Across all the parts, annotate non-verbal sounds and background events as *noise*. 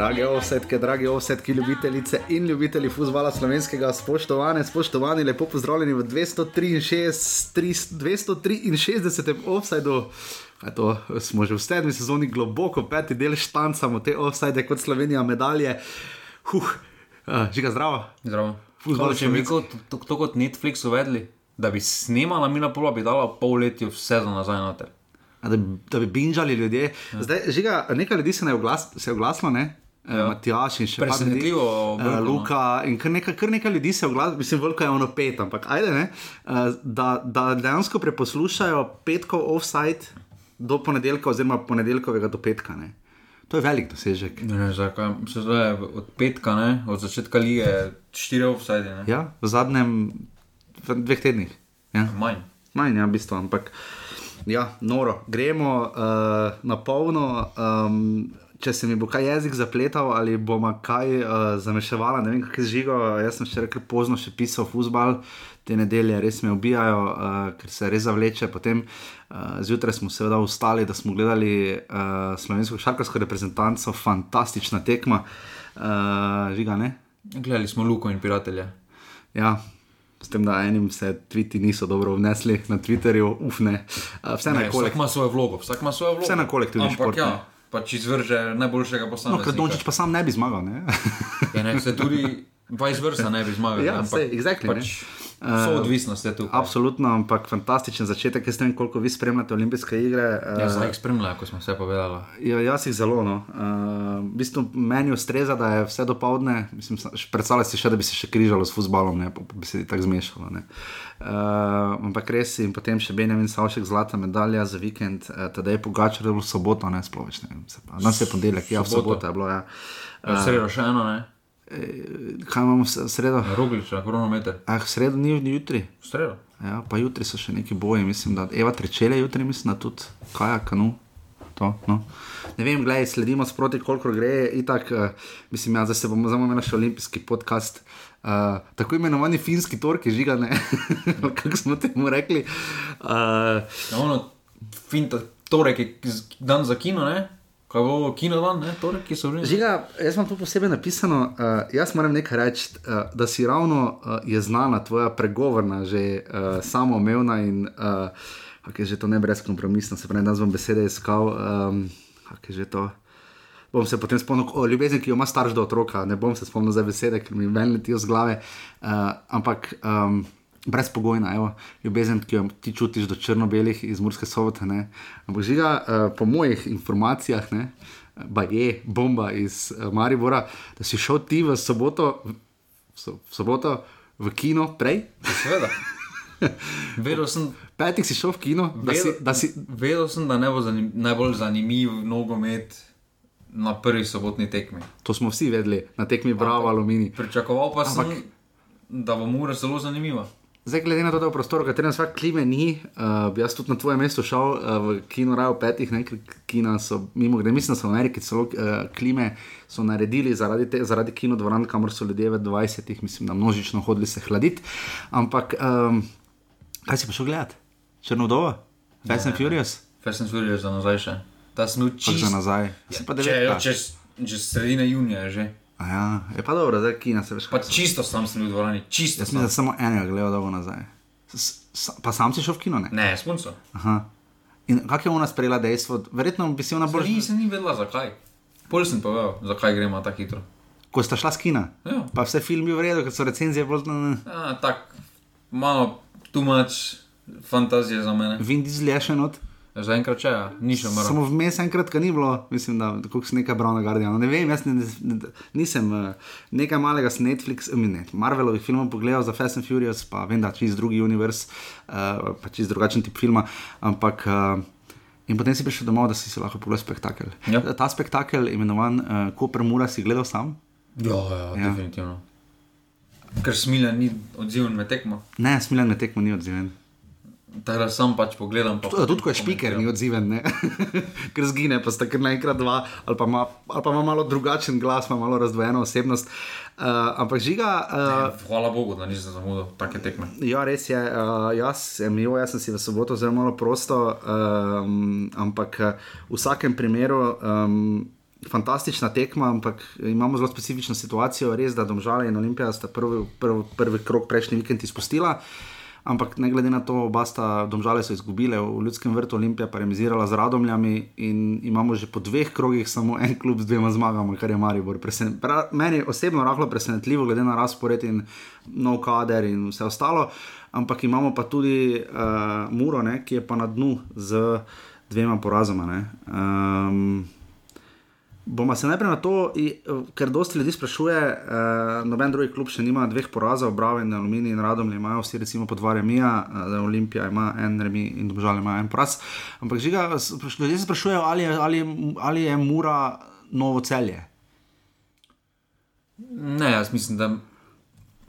Drage ovsetke, drage ovsetke, ljubitelice in ljubitelji futbola slovenskega, spoštovane, spoštovani, lepo pozdravljeni v 263. 263. offsajdu. To, smo že v sedmi sezoni globoko, peti del štancamo te offsajde kot Slovenija, medalje. Huh, uh, žiga zdravo. Zdravo. Futbol Če bi kot, to, to kot Netflix uvedli, da bi snimala Mina Pola, bi dala pol leta vse za nazaj noter. Da, bi- da bi binžali ljudje. Zdaj, žiga, nekaj ljudi se, ne oglas, se je oglasilo, ne? Ja. Ja. Matjaš in še. Presenetljivo Uh. Luka in kar nekaj, kar nekaj ljudi se oglasi, mislim, veliko je ono pet, ampak ajde, ne, uh, da, da dejansko preposlušajo petkov offside do ponedeljka, oziroma ponedeljkovega do petka. Ne. To je velik dosežek. Ne, ne, zakaj? Se zdaj od petka, ne? od začetka lige, štiri offside, ne? Ja, v zadnjem v dveh tednih. Ja. Manj. Manj, ja, v bistvu, ampak ja, noro. Gremo uh, na polno. Um, če se mi bo kaj jezik zapletal ali bomo kaj uh, zamešavala, ne vem, kako je žigo. Jaz sem še rekel pozno, še pisal futbal, te nedelje res me ubijajo, uh, ker se res zavleče. Potem uh, zjutraj smo seveda ustali, da smo gledali uh, slovensko šarkarsko reprezentanco, fantastična tekma. Uh, žiga, ne? Gledali smo Luko in piratelje. Ja, s tem, da enim se tviti niso dobro vnesli na Twitterju, ufne. Vse na Ne, vsak ima svojo vlogo, vsak ima svojo vlogo. Vse na kolektivni šport, ne. Ja, pač izvrže najboljšega No, posameznika. ker Dončić pa sam ne bi zmagal. Ne? Ja, ne, se tudi *laughs* vice versa ne bi zmagal. Ja, ampak saj, exactly, ne. So odvisnost je tukaj. Absolutno, ampak fantastičen začetek. Jaz ne vem, koliko vi spremljate olimpijske igre. Ja, uh, zdaj jih spremljajo, ko smo vse povedali. Ja, jaz jih zelo. No. Uh, v bistvu meni ustreza, da je vse do povdne. Predstavljaj si še, da bi se še križalo s futbalom, ne, pa, pa bi se tako zmešalo. ne. Uh, ampak res in potem še Benjamin Savšek, zlata medalja za vikend, uh, tedaj je pogačal v soboto, ne sploh več ne vem. se pa- Danes je ponedeljek, ja, v Soboto. soboto je bilo. Ja. Uh, Sredo še eno, ne? Kaj imamo v sredo? Roglič, na kronometer. Ah, v sredo ni ni jutri. Sredo. Ja, pa jutri so še neki boji, mislim, da Eva Trečele jutri, mislim, da tudi Kaja Kanu. To, no. Ne vem, gledaj, sledimo sproti, koliko gre. Itak, uh, mislim, ja, zdaj se bomo imeli še olimpijski podcast. Uh, tako imenovani finski torki, žigane, *laughs* kako smo temu rekli. Uh, Ja, ono, finta, torek je dan za kino, ne? Kaj bo kino dan, ne? Torek, ki so že. Žiga, jaz imam tu posebej napisano, uh, jaz moram nekaj reči, uh, da si ravno uh, je znana tvoja pregovorna, že uh, samoumevna in uh, kako je že to ne brezkompromisno, se pravi, da bom besede iskal, um, kako je že to. Bom se potem spomnil o ljubezni, ki jo ima starš do otroka, ne bom se spomnil za besede, ker mi ven letijo z glave. Uh, ampak um, brezpogojna, evo, ljubezen, ki jo ti čutiš do črno-belih iz Murske sobote. Ampak žiga, uh, po mojih informacijah, ne, je bomba iz uh, Maribora, da si šel ti v soboto, v, so, v soboto v kino prej. Seveda. *laughs* Vedel sem, Petih si šel v kino, da si, vedel, da si vedel sem, da ne bo zanim, najbolj zanimiv nogomet na prvi sobotni tekmi. to smo vsi vedeli, na tekmi Bravo, Alumini. Pričakoval pa sem, Ampak- da bo mura zelo zanimiva. Zdaj, glede na to, da v prostoru, v katerem vsak klime ni, uh, bi jaz tudi na tvoje mesto šel uh, v kino Rajo petih, ne, ker kina so mimo grede, mislim, da so v Ameriki celo uh, klime so naredili zaradi, te, zaradi kinodvoran, kamor so ljudje v 20-ih, mislim, da množično hodili se hladiti. Ampak um, kaj si pa šel gledati? Črnodova? Fast and Furious? Fast and Furious za nazaj še. Ta smo čisto. za nazaj? Pa Če, devetka. če, če sredina junija je že. Ja, je pa dobro, zdaj kina se veš. Pa čisto sam sem bil v dvorani, čisto Jaz da samo enega gledal dolgo nazaj. S, s, pa sam si šel v kino, ne? Ne, spunco. Aha. In kako je ona sprejela dejstvo? Verjetno bi si ona bolj Ni se ni vedela zakaj. Pol sem povedal, zakaj gremo tako hitro. ko sta šla z kina. Ja. Pa vse filmi v redu, ker so recenzije bolj Ja, tako malo too much fantazije za mene. Vin Diesel je še not. Zaenkrat če, ja, ni še mrtev. Samo vmes enkrat, ki ni bilo, mislim, da kako se neka Browna Guardiana. Ne vem, jaz ne, ne, nisem uh, nekaj malega s Netflix, ne, Marvelovih filmov pogledal za Fast and Furious, pa vem, da čist drugi univerz, uh, pa čist drugačen tip filma, ampak. Uh, In potem si prišel domov, da si si lahko pogledal spektakel. Ja. Ta spektakel, imenovan uh, Koper Mura, si gledal sam? Ja, ja, Ja. definitivno. Ker smilja ni odziven med tekmo. Ne, smilen me tekmo ni odziven. Tako da sam pač pogledam. Pa Tudi, tudi ko je špiker, ni odziven, ne? *laughs* ker zgine, pa sta kar naenkrat dva, ali pa, ima, ali pa ima malo drugačen glas, ima malo razdvojeno osebnost. Uh, ampak žiga. Uh, Hvala Bogu, da nisem zamudil take tekme. Ja, res je. Uh, jaz, sem, jo, jaz sem si v soboto zelo malo prosto, um, ampak uh, v vsakem primeru um, fantastična tekma, ampak imamo zelo specifično situacijo. Res, da Domžale in Olimpija sta prvi, prvi, prvi krok prejšnji vikend izpustila. Ampak ne glede na to, oba sta domžale so izgubile, v ljudskem vrtu Olimpija pa je remizirala z Radomljami in imamo že po dveh krogih samo en klub z dvema zmagama, kar je Maribor. Presen... Pra, meni osebno rahlo presenetljivo, glede na razpored in nov kader in vse ostalo. Ampak imamo pa tudi uh, Muro, ne, ki je pa na dnu z dvema porazoma. Um, Bomo se najprej na to, ker dosti ljudi sprašuje, eh, noben drugi klub še nima dveh porazov, Bravo in Aluminij in Radom, imajo vsi recimo po dva remija, eh, Olimpija ima en remi in Dobžal ima en poraz. Ampak žiga, ljudje se sprašujejo, ali, ali, ali je Mura novo celje. Ne, jaz mislim, da je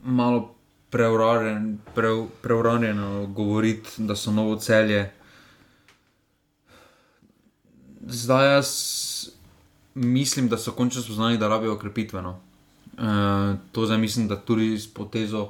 malo preuranjeno pre, govoriti, da so novo celje. Zdaj jaz mislim, da so končno spoznali, da rabijo okrepitve. No. E, to zdaj mislim, da tudi s potezo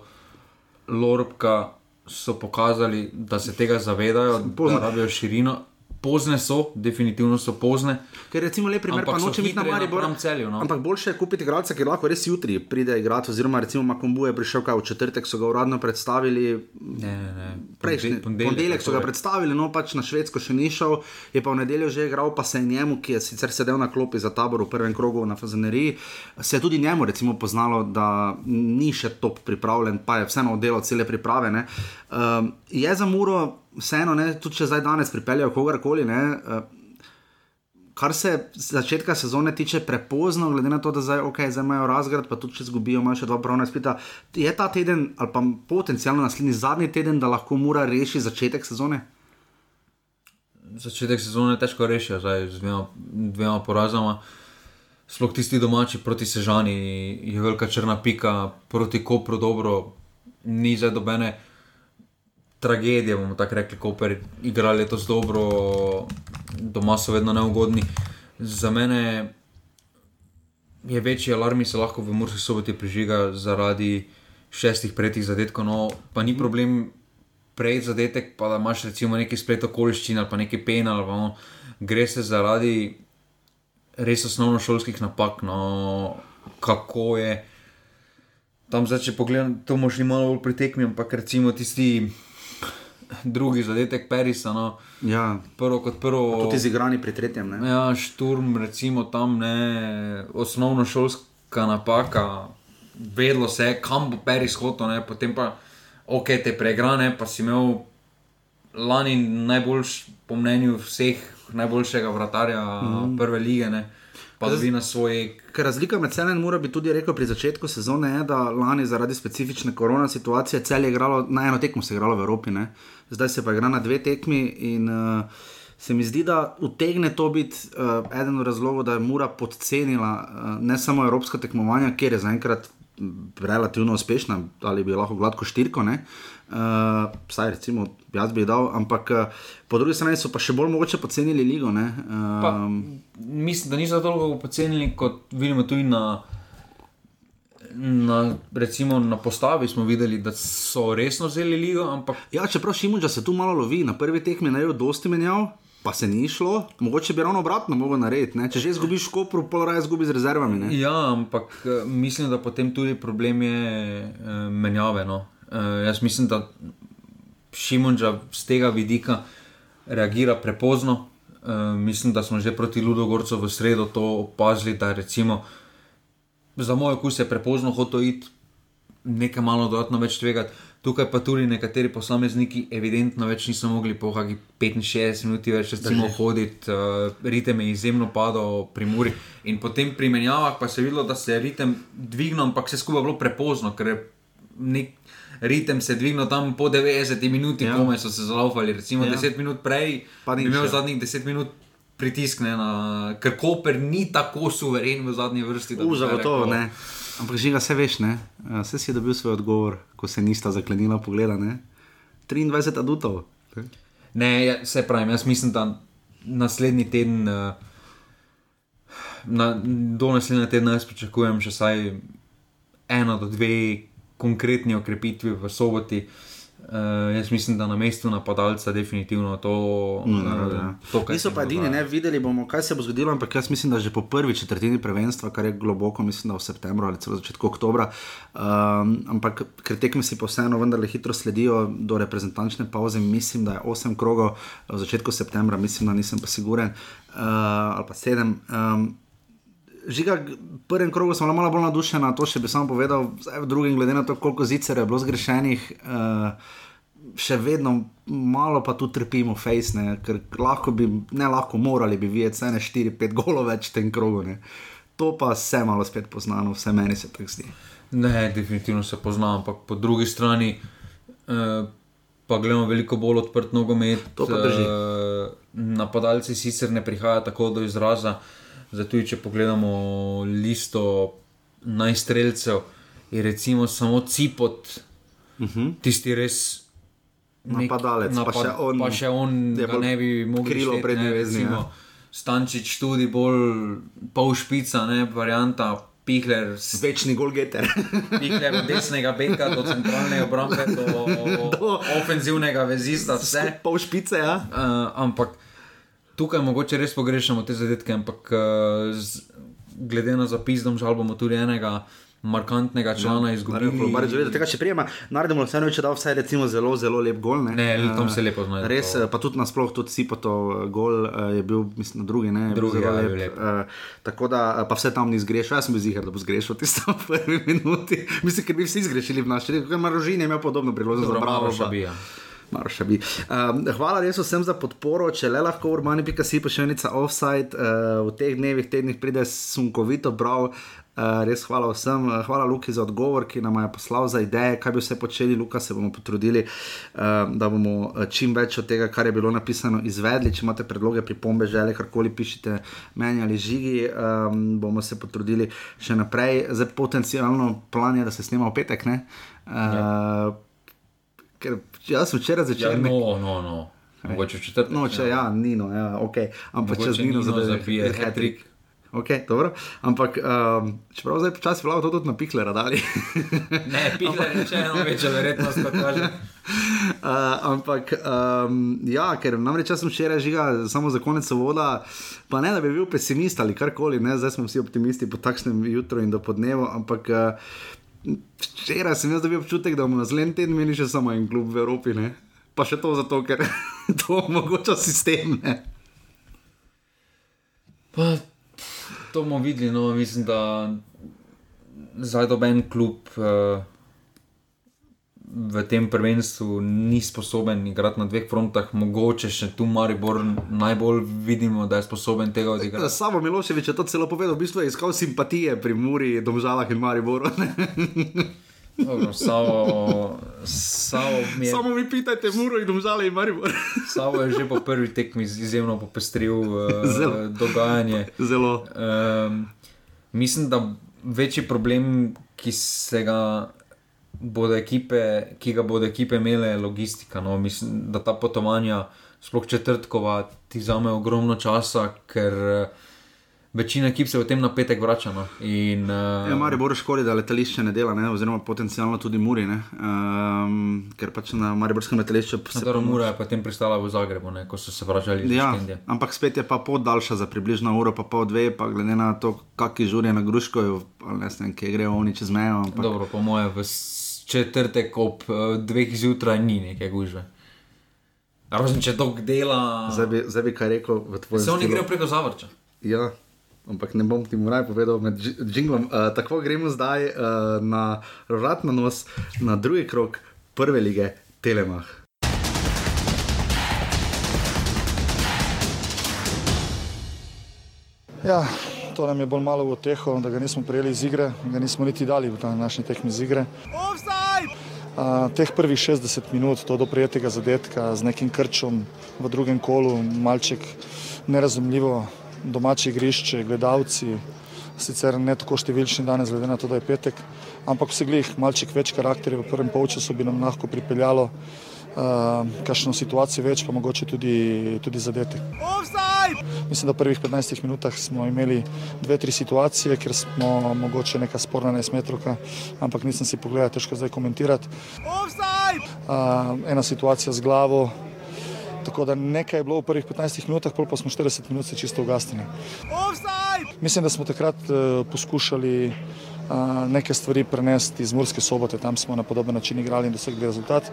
Lorpka so pokazali, da se tega zavedajo, da rabijo širino pozne so, definitivno so pozne. Ker recimo le primer, pa noče biti na Maribor. No. Ampak boljše je kupiti igralca, ki lahko res jutri pride igrati, oziroma recimo Makombu je prišel kaj v četrtek, so ga uradno predstavili. Ne, ne, ne. Prejšnji ponedeljek so ga predstavili, no pač na Švedsko še ni šel, je pa v nedeljo že igral, pa se je njemu, ki je sicer sedel na klopi za tabor v prvem krogu na Fazaneriji, se je tudi njemu recimo poznalo, da ni še top pripravljen, pa je vseeno oddelal cele priprave. Um, je za Muro vseeno, ne, tudi če zdaj danes pripeljejo kogarkoli. Ne, uh, kar se začetka sezone tiče prepozno, glede na to, da zdaj, okay, zdaj imajo razgrad, pa tudi če zgubijo, imajo še dva pravna spita. Je ta teden ali pa potencialno naslednji zadnji teden, da lahko mora rešiti začetek sezone? Začetek sezone je težko rešiti, zdaj z dvema, dvema porazama. Sploh tisti domači proti Sežani je velika črna pika, proti Kopru dobro, ni zdaj dobene tragedija, bomo tako rekli, ko igrali to zelo dobro, doma so vedno neugodni. Za mene je večji alarm, se lahko v Murski soboti prižiga zaradi šestih prejetih zadetkov, no pa ni problem. Prej zadetek, pa da imaš recimo neki splet okoliščin ali pa neki penal, ali pa no, gre se zaradi res osnovno šolskih napak, no kako je. Tam zdaj, če pogledam, to možni malo bolj pritekmi, ampak recimo tisti drugi zadetek Perisa. No. Ja. Prvo kot prvo. Tudi izigrani pri tretjem. Ne? Ja, šturm, recimo tam ne, osnovno šolska napaka, vedlo se je, kam bo Peris hodil, potem pa ok, te pregrane, pa si imel lani najboljš, po mnenju vseh, najboljšega vratarja mm. prve lige. Ne pa tudi na svoj. Ker razlika med celem, mora bi tudi rekel, pri začetku sezone je, da lani zaradi specifične korona situacije cel je igralo na eno tekmo, se je igralo v Evropi, ne? zdaj se pa igra na dve tekmi. In, uh, Se mi zdi, da utegne to biti uh, eden od razlogov, da je Mura podcenila uh, ne samo evropska tekmovanja, kjer je zaenkrat relativno uspešna, ali bi lahko gladko štirko, uh, vsaj recimo jaz bi dal, ampak uh, po drugi strani so pa še bolj mogoče podcenili ligo. Uh, pa, mislim, da niso toliko podcenili, kot vidimo tudi na. Na, recimo na postavi smo videli, da so resno vzeli ligo. Ampak... Ja, čeprav Šimunča se tu malo lovi, na prvi tekmi je naredil dosti menjav, pa se ni šlo, mogoče bi ravno obratno mogel narediti. Ne? Če že izgubiš kopro, pol raje izgubi z rezervami. Ne? Ja, ampak eh, mislim, da potem tudi problem je eh, menjave. No? Eh, jaz mislim, da Šimunča z tega vidika reagira prepozno. Uh, mislim, da smo že proti Ludogorcu v sredo to opazili, da recimo za moj okus je prepozno hotel iti nekaj malo dodatno več tvegati. Tukaj pa tudi nekateri posamezniki evidentno več niso mogli po 65 minuti več recimo, hoditi, uh, ritem je izjemno padal pri Muri. In potem pri menjavah pa se je videlo, da se je ritem dvignil, ampak vse skupaj bilo prepozno, ker je nek ritem se dvignil tam po 90 minuti, ja. kome so se zalaufali, recimo ja. 10 minut prej, pa ni imel zadnjih 10 minut. Pritiskne na, ker Koper ni tako suveren v zadnji vrsti. Zagotovo ne. Ampak že ga vse veš, ne? Vse si dobil svoj odgovor, ko se nista zaklenila pogleda. Ne? 23 adutov. Ne, ja, se pravi, jaz mislim, da naslednji teden, eh, na, do naslednjega tedna, jaz pričakujem še vsaj eno do dve konkretni okrepitvi v soboti. Uh, jaz mislim, da na mestu napadalca definitivno to No, uh, ja. to, kar Niso pa edini, ne, videli bomo, kaj se bo zgodilo, ampak jaz mislim, da že po prvi četrtini prvenstva, kar je globoko, mislim, da v septembru ali celo začetku oktobra, um, ampak ker tekme si pa vseeno vendarle hitro sledijo do reprezentančne pauze, mislim, da je osem krogov v začetku septembra, mislim, da nisem pa siguren, uh, ali pa sedem. Um, Žiga, v prvem krogu sem malo bolj navdušena, to še bi samo povedal, zdaj v drugem, glede na to, koliko zicer je bilo zgrešenih. Uh, Še vedno malo pa tu trpimo, fejsne, ker lahko bi, ne lahko, morali bi videti, vse ne 4-5 golov več v tem krogu. Ne. To pa se malo spet poznano, vse meni se tako zdi. Ne, definitivno se pozna, ampak po drugi strani uh, pa gledamo veliko bolj odprt nogomet. To pa drži. Uh, napadalci sicer ne prihajajo tako do izraza, zato če pogledamo listo najstrelcev, je recimo samo Cipot, uh Mhm. -huh. tisti res. nek Napadalec, pa še on pa še on ne bi mogel krilo štet, prednje ne, vezni, recimo, ja. Stančič tudi bolj pol špica, ne, varianta Pihler, Večni golgeter. *laughs* Pihler od desnega beka do centralne obrambe, do, *laughs* do ofenzivnega vezista, vse. Pol špice, ja. Uh, ampak tukaj mogoče res pogrešamo te zadetke, ampak uh, z, glede na zapis, da bomo tudi enega markantnega člana izgubili. Izgubili. Tega še prijema, naredimo vseeno, če da vsaj recimo zelo, zelo lep gol. Ne, Ne, tam se Eh, lepo znajde Res, to. pa tudi nasploh, tudi Sipotov gol eh, je bil, mislim, na drugi, ne, Drugi, zelo ja, lep. lep. Eh, tako da, pa vse tam ni zgrešil, jaz sem bil ziger, da bo zgrešil tisto v prvi minuti. *laughs* Mislim, ker bi vsi zgrešili v naši, ker Marožin je imel podobno priložnost za Dobro, bravo. Maroša bi, ja. Maroša bi. Um, hvala res vsem za podporo, če le lahko urbani.si pošiljnica offside uh, v teh dnevih, tednih pride sunkovito prav. Uh, res hvala vsem, uh, hvala Luki za odgovor, ki nam je poslal za ideje, kaj bi vse počeli. Luka se bomo potrudili, uh, da bomo čim več od tega, kar je bilo napisano, izvedli. Če imate predloge, pripombe, želje, karkoli pišite meni ali žigi, um, bomo se potrudili še naprej. Zdaj potencialno plan je, da se snema v petek. Ne? Uh, Ker jaz včeraj Ja, začel. no, no, no. Mogoče v četrtek. No, če ja, Nino, ja, ok. Ampak Mogoče če z Nino Nino zabije zabije hat-trick. Ok, dobro. Ampak um, čeprav zdaj počasi vlago to tudi na piklera dali. Ne, Pihler je še eno večja verjetnost, kot kaže. Uh, *laughs* ampak, um, ja, ker namreč jaz sem včeraj žiga, samo za konec voda, pa ne da bi bil pesimist ali karkoli, ne, zdaj smo vsi optimisti po takšnem jutru in do podnevu, ampak uh, včeraj sem jaz dobil občutek, da bomo naslednji teden imeli še samo en klub v Evropi, ne. Pa še to zato, ker *laughs* to omogoča sistem. Ne. Pa, to bomo videli, no, mislim, da zdaj doben klub uh, v tem prvenstvu ni sposoben igrati na dveh frontah, mogoče še tu Maribor najbolj vidimo, da je sposoben tega odigrati. Samo Miloševič je to celo povedal, v bistvu je iskal simpatije pri Muri, Domžalah in Mariboru. *laughs* Dobro, Savo, Savo, mi je, Samo vi pitajte Muro in Domžale in Maribor. *laughs* Savo je že po prvi tekmi izjemno popestril uh, Zelo. dogajanje. Zelo. Um, mislim, da večji problem, ki se ga bodo ekipe, ki ga bodo ekipe imele, logistika. No? Mislim, da ta potovanja, sploh četrtkova, ti zame ogromno časa, ker eh, večina ekip se v tem napetek vrača. No? In, uh, Ja, Maribor škodi, da letališče ne dela, ne? oziroma potencialno tudi Muri, ne? um, ker pač na Mariborskem letališču se Nadaro Mura je potem pristala v Zagrebu, ne? ko so se vračali iz Ja, Štendije. ampak spet je pa pot daljša za približno uro, pa pol dve, pa glede na to, kakšni žurje na Gruškoju, ali ne vem, kje grejo oni čez mejo. Ampak, Dobro, po moje v četrtek ob uh, dveh zjutraj ni neke gužve. Razen če dolg dela. zdaj, bi, zdaj bi kaj rekel v tvojem Se oni grejo preko Zavrča. Ja, ampak ne bom ti mu raje povedal med džinglom. Uh, tako gremo zdaj uh, na vrat na nos, na drugi krok prve lige Telemah. Ja, to nam je bolj malo v oteho, da ga nismo prijeli iz igre, ga nismo niti dali v ta naši tekmi iz igre. A, teh prvih 60 minut, to do prijetega zadetka z nekim krčom v drugem kolu, malček nerazumljivo, domače igrišče, gledalci, sicer ne tako številčni danes, glede na to, da je petek, ampak vse glih, malček več karakterja v prvem polčasu bi nam lahko pripeljalo kakšno situacijo več, pa mogoče tudi, tudi zadetek. Offside! Mislim, da v prvih 15 minutah smo imeli dve, tri situacije, kjer smo mogoče neka sporna nesmetrovka, ampak nisem si pogledal, težko zdaj komentirati. Uh, ena situacija z glavo. Tako da nekaj je bilo v prvih 15 minutah, pol pa smo 40 minut se čisto ugasnili. Mislim, da smo takrat uh, poskušali neke stvari prenesti iz Murske sobote, tam smo na podoben način igrali in dosegli rezultat.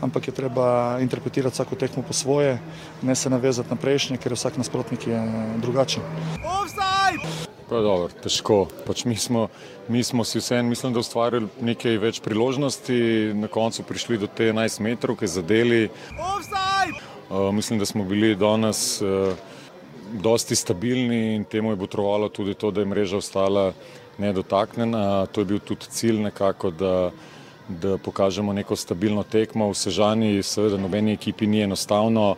Ampak je treba interpretirati vsako tekmo po svoje, ne se navezati na prejšnje, ker vsak nasprotnik je drugačen. Pa dobro, težko. Pač mi, smo, mi smo si vseeno, mislim, da ustvarili nekaj več priložnosti, na koncu prišli do te 11 metrov, ki zadeli. Uh, mislim, da smo bili danes uh, dosti stabilni in temu je potrovalo tudi to, da je mreža ostala nedotaknjena. To je bil tudi cilj nekako, da, da pokažemo neko stabilno tekmo. V Sežani, seveda, nobeni ekipi ni enostavno.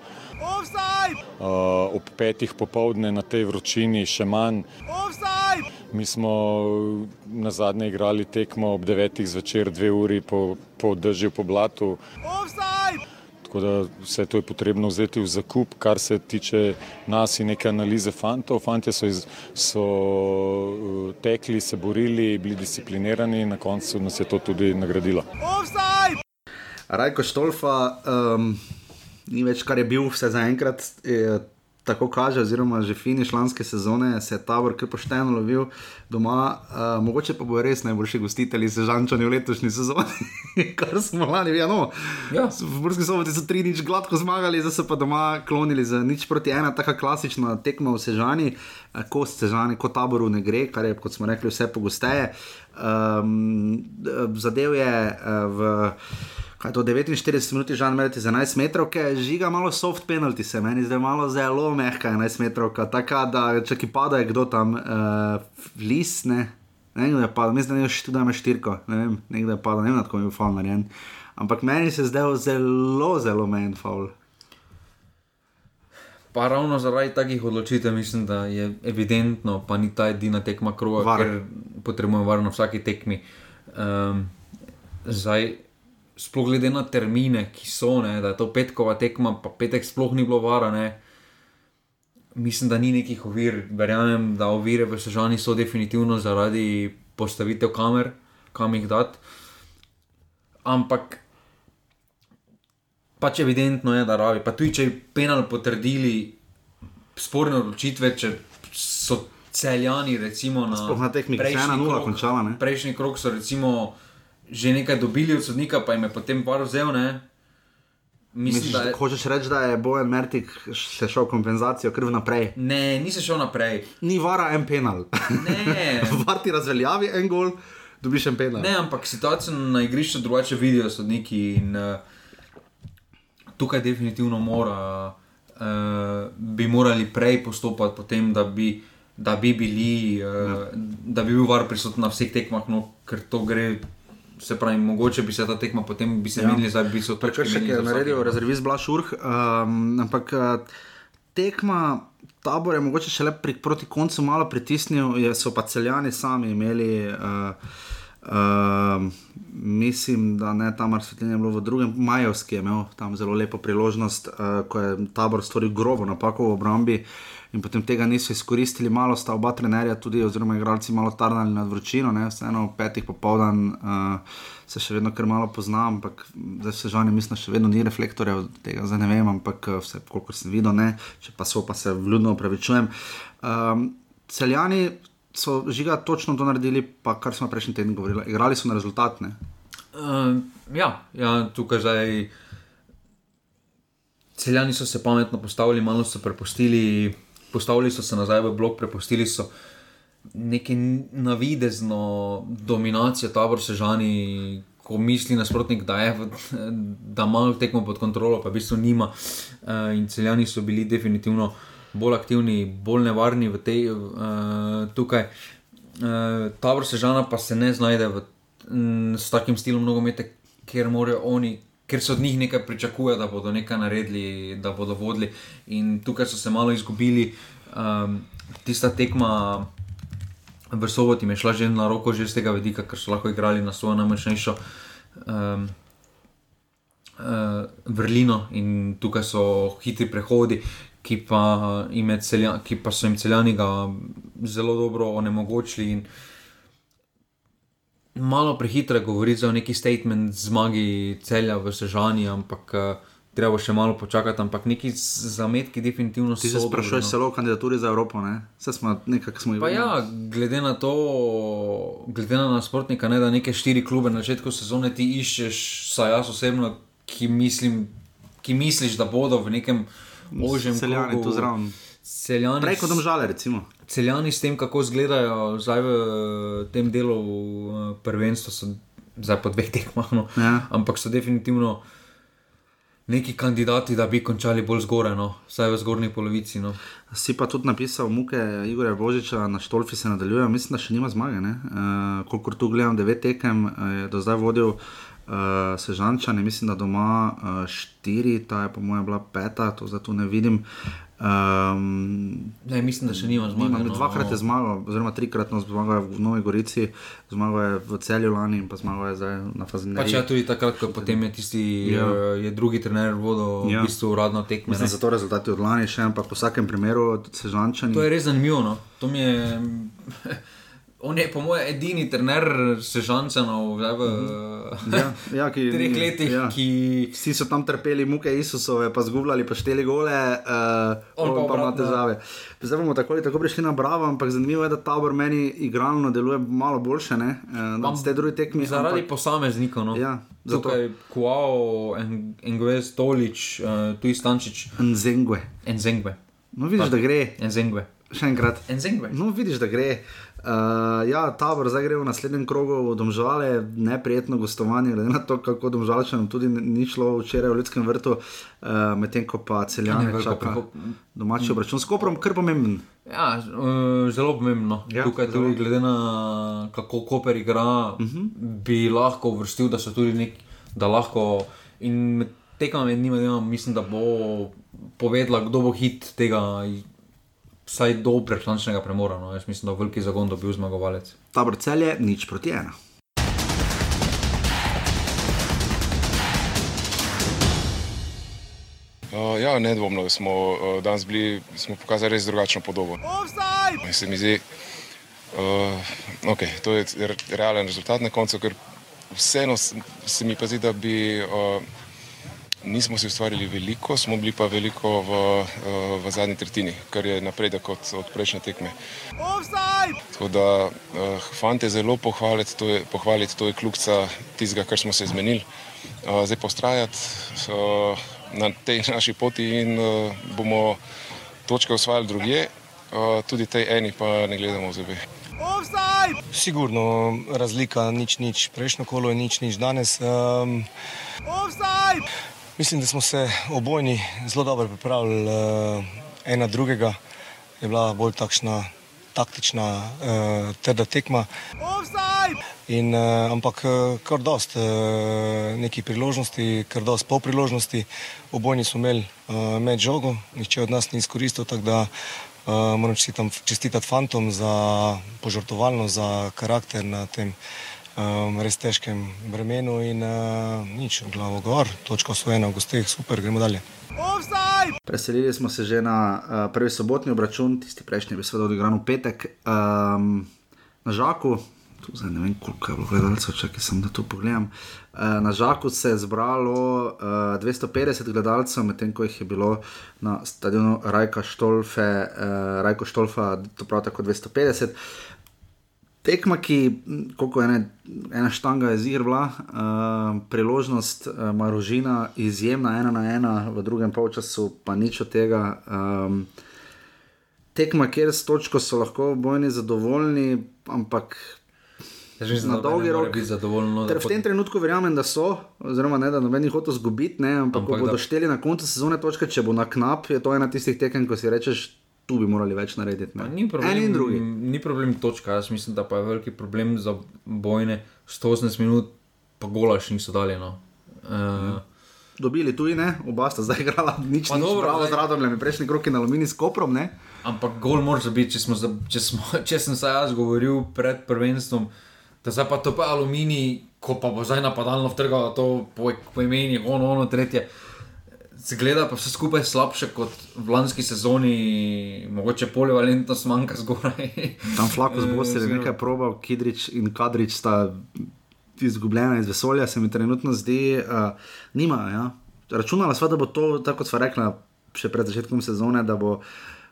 Uh, ob petih popovdne na tej vročini še manj. Mi smo na zadnje igrali tekmo ob devetih zvečer, dve uri po, po držju po blatu. Tako da vse to je potrebno vzeti v zakup, kar se tiče nas in neke analize fantov. Fantje so, iz, so uh, tekli, se borili, bili disciplinirani in na koncu nas je to tudi nagradilo. Rajko Štolfa, um, ni več kar je bil, vse zaenkrat. Tako kaže, oziroma že finiš lanske sezone, se je tabor kar pošteno lovil doma, uh, mogoče pa bo res najboljši gostitelj za Žančani v letošnji sezoni, *laughs* kar smo lani videli. No, Ja. V Burski soboti so tri nič gladko zmagali, zdaj so pa doma klonili za nič proti ena, taka klasična tekma v Sežani, eh, ko Sežani, ko taboru ne gre, kar je, kot smo rekli, vse pogosteje. Um, zadev je uh, v. Kaj je to 49 minut, že imate za 11 metrov, žiga malo soft penalty, se meni zdaj malo zelo mehka 11 metrov, taka da če ki pada, je kdo tam, uh, lis, ne, ne vem, kdo je padal, mislim, da je študa ima štirko, ne vem, nekdo je padal, ne vem, kako je bil faul narejen. Ampak meni se zdaj zelo, zelo menj faul. Pa ravno zaradi takih odločitev mislim, da je evidentno, pa ni ta edina tekma kroga, Var. ker potrebujemo var na vsaki tekmi. Um, zdaj, sploh glede na termine, ki so, ne, da je to petkova tekma, pa petek sploh ni bilo vara. Ne, mislim, da ni nekih ovir. Verjamem, da ovire v Sežani so definitivno zaradi postavitev kamer, kam jih dati. Ampak pač evidentno je, da rabi. Pa tudi če bi penal potrdili sporne odločitve, če so celjani, recimo na, Sploh na tekmi, ki se prejšnji 1:0 krog- končala, ne? Prejšnji krok so recimo že nekaj dobili od sodnika, pa jim je potem par vzel. Ne? Mislim, Misliš, da je, Hočeš reči, da je Bojan Mertik se šel kompenzacijo krv naprej. ne, nisem šel naprej. Ni vara en penal. Ne. *laughs* Var ti razveljavi en gol, dobiš en penal. Ne, ampak situacijo na igrišču drugače vidijo sodniki in uh, tukaj definitivno mora, uh, bi morali prej postopati, potem, da, bi, da bi bili, uh, da bi bil var prisoten na vseh tekmah, no, ker to gre. Se pravi, mogoče bi se ta tekma potem bi se Ja. menili, da bi se točke Prekršek je naredil rezervist Blaž Urh, um, ampak uh, tekma tabor je mogoče šele pri, proti koncu malo pritisnil, je, so pa celjani sami imeli. Uh, Uh, mislim, da ne tam razsvetljenje je bilo v drugem, Majovski je imel tam zelo lepo priložnost, uh, ko je tabor storil grobo napako v obrambi in potem tega niso izkoristili. Malo sta oba trenerja, tudi oziroma igralci, malo tarnali nad vročino, ne? vseeno ob petih popoldan uh, se še vedno kar malo pozna, ampak zdaj se žal, mislim, da še vedno ni reflektorjev, tega zdaj ne vem, ampak uh, vse, kolikor sem videl, ne, če pa so, pa se vljudno upravičujem. Um, celjani so žiga točno to naredili, pa kar smo prejšnji teden govorili, igrali so na rezultatne. Uh, ja, ja, tukaj zdaj. Celjani so se pametno postavili, malo so prepustili, postavili so se nazaj v blok, prepustili so neko navidezno dominacijo, tabor sežani, ko misli nasprotnik, da, je, da ima tekmo pod kontrolo, pa v bistvu nima. Uh, in celjani so bili definitivno bolj aktivni, bolj nevarni v tej uh, tukaj. Uh, tabor sežana pa se ne znajde v, s takim stilom nogometa, ker morajo oni. Ker se od njih nekaj pričakuje, da bodo nekaj naredili, da bodo vodili, in tukaj so se malo izgubili. Um, tista tekma v soboti mi je šla že na roko, že z tega vidika, ker so lahko igrali na svojo najmočnejšo um, uh, vrlino in tukaj so hitri prehodi, ki pa, celja, ki pa so jim celjani zelo dobro onemogočili. Malo prehitro govoriti za neki statement zmagi celja v Sežani, ampak. Uh, treba še malo počakati, ampak neki zametki definitivno so. Ti se sprašuješ no. celo o kandidaturi za Evropo, ne? Vse smo nekako smo imeli. Ja, glede na to, glede na nasprotnika, ne, da neke štiri klube na začetku sezone ti iščeš, saj jaz osebno, ki, mislim, ki misliš, da bodo v nekem možem celjani tu zraven. Celjani, Preko domžale, recimo. Celjani s tem, kako izgledajo zdaj v tem delu eh, prvenstva, so zdaj po dveh tekmah, no. ja. ampak so definitivno neki kandidati, da bi končali bolj zgoraj, no? vsaj v zgornji polovici. No? Si pa tudi napisal, muke Igorja Božiča na Štolfi se nadaljuje, mislim, da še nima zmage. Uh, kolikor tu gledam, devet tekem je do zdaj vodil. Uh, Sežančane, mislim, da doma uh, štiri, ta je po mojem bila peta, to zdaj tu ne vidim. Um, ne, mislim, da še nima zmage. No, dvakrat je zmagal, oziroma trikrat no, zmagal v Novi Gorici, zmagal je v celju lani in pa zmagal je zdaj na Fazinu. Pač ja, tudi takrat, ko potem je tisti ja. Eh, je drugi trener vodil ja. v bistvu uradno tekmo. Mislim, da so to rezultati od lani še, ampak po vsakem primeru se žančani. To je res zanimivo. No? To mi je. On je, po mojem, edini trener sežancev v, ja, ja, ki, *laughs* treh letih. Ja. Ki... Vsi so tam trpeli muke Isusove, pa zgubljali, pa šteli gole, uh, on pa, pa ima težave. Zdaj bomo tako ali tako prišli na Bravo, ampak zanimivo je, da tabor meni igralno deluje malo boljše. Uh, tekmi, zaradi ampak... posameznikov. No. Ja, zato je Kuao, Engves, Tolič, uh, tu Istančič. Enzengve. Enzengve. No, vidiš, pa, da gre. Enzengve. Še enkrat. Enzengve. No, vidiš, da gre. Uh, ja, tabor zdaj gre v naslednjem krogu v Domžale, neprijetno gostovanje, glede na to, kako Domžalčan tudi ni šlo včeraj v Ljudskem vrtu, uh, medtem ko pa celjani čaka domači obračun s Koprom, kar pomemben. Ja, uh, zelo pomembno. Ja, Tukaj tudi glede na kako Koper igra, uh mhm. -huh. bi lahko vrstil, da so tudi neki, da lahko in tekam med njima, mislim, da bo povedala, kdo bo hit tega vsaj do prehrančnega premora. No. Jaz mislim, da je veliki zagon dobil zmagovalec. Tabor cel je nič proti ena. Uh, ja, nedvomno smo uh, danes bili, smo pokazali res drugačno podobo. Se mi zdi, uh, okay, to je realen rezultat na koncu, ker vseeno se mi pa zdi, da bi uh, Nismo si ustvarili veliko, smo bili pa veliko v, eh, v zadnji tretjini, kar je napredek od, od prejšnje tekme. Tako da, uh, fante, zelo pohvaliti, to je, pohvaliti, to je kljubca tistega, kar smo se izmenili. Uh, zdaj pa ustrajati uh, na tej *laughs* naši poti in uh, bomo točke osvajali druge, uh, tudi tej eni pa ne gledamo v zobe. Sigurno razlika, nič, nič. Prejšnjo kolo je nič, nič danes. Um, Mislim, da smo se obojni zelo dobro pripravili uh, ena drugega. Je bila bolj takšna taktična, uh, trda tekma. In, uh, ampak kar dost uh, nekih priložnosti, kar dost pol priložnosti. Obojni smo imeli uh, med žogo, nihče od nas ni izkoristil, tako da uh, moram čestitati fantom za požrtovalno, za karakter na tem um, res težkem bremenu in uh, nič, glavo gor, točka osvojena v gostih, super, gremo dalje. Preselili smo se že na uh, prvi sobotni obračun, tisti prejšnji bil seveda odigran v petek um, na Žaku. Tu zdaj ne vem, koliko je bilo gledalcev, čakaj sem da tu pogledam. Uh, na Žaku se je zbralo uh, 250 gledalcev, medtem ko jih je bilo na stadionu Rajka Štolfe, uh, Rajko Štolfa, to prav tako 250 tekma, ki je ena, ena štanga igr, bila uh, priložnost uh, Marožina, izjemna ena na ena, v drugem polčasu pa nič od tega. Um, tekma, kjer s točko so lahko bojni zadovoljni, ampak. Na dolgi rok zadovoljno. V tem trenutku verjamem, da so, oziroma ne, da noben jih hoče izgubiti, ampak, ampak ko bodo šteli na koncu sezone točke, če bo na knap, je to ena tistih tekem, ko si rečeš, tu bi morali več narediti. Ni problem, ni problem točka. Jaz mislim, da pa je veliki problem za bojne 180 minut, pa gola še niso dali. No. Uh, Dobili tudi, ne? oba sta zdaj igrala, *laughs* nič ni bilo, zraven z radom, le prejšnji krok in aluminij s koprom. Ne? Ampak gol mora biti, če, smo, če, smo, *laughs* če sem se jaz govoril pred prvenstvom, da zdaj pa to pa aluminij, ko pa bo zdaj napadalno vtrgalo to po, po imeni, ono, ono, tretje Zgleda pa vse skupaj slabše kot v lanski sezoni, mogoče polivalentnost manjka zgoraj. Tam flako z Bosni *laughs* je nekaj probal, Kidrič in Kadrič sta izgubljena iz vesolja, se mi trenutno zdi, uh, nima. Ja. Računala sva, da bo to, tako kot sva rekla, še pred začetkom sezone, da bo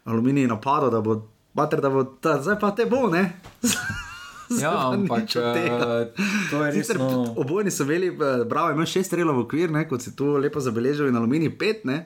aluminij napadal, da bo, bater, da bo ta, zdaj pa te bo, ne. *laughs* *laughs* Ja, ampak uh, to je res. No... Obojni so bili, bravo, imaš šest strelov v okvir, ne, kot si tu lepo zabeležil, in aluminij pet, ne.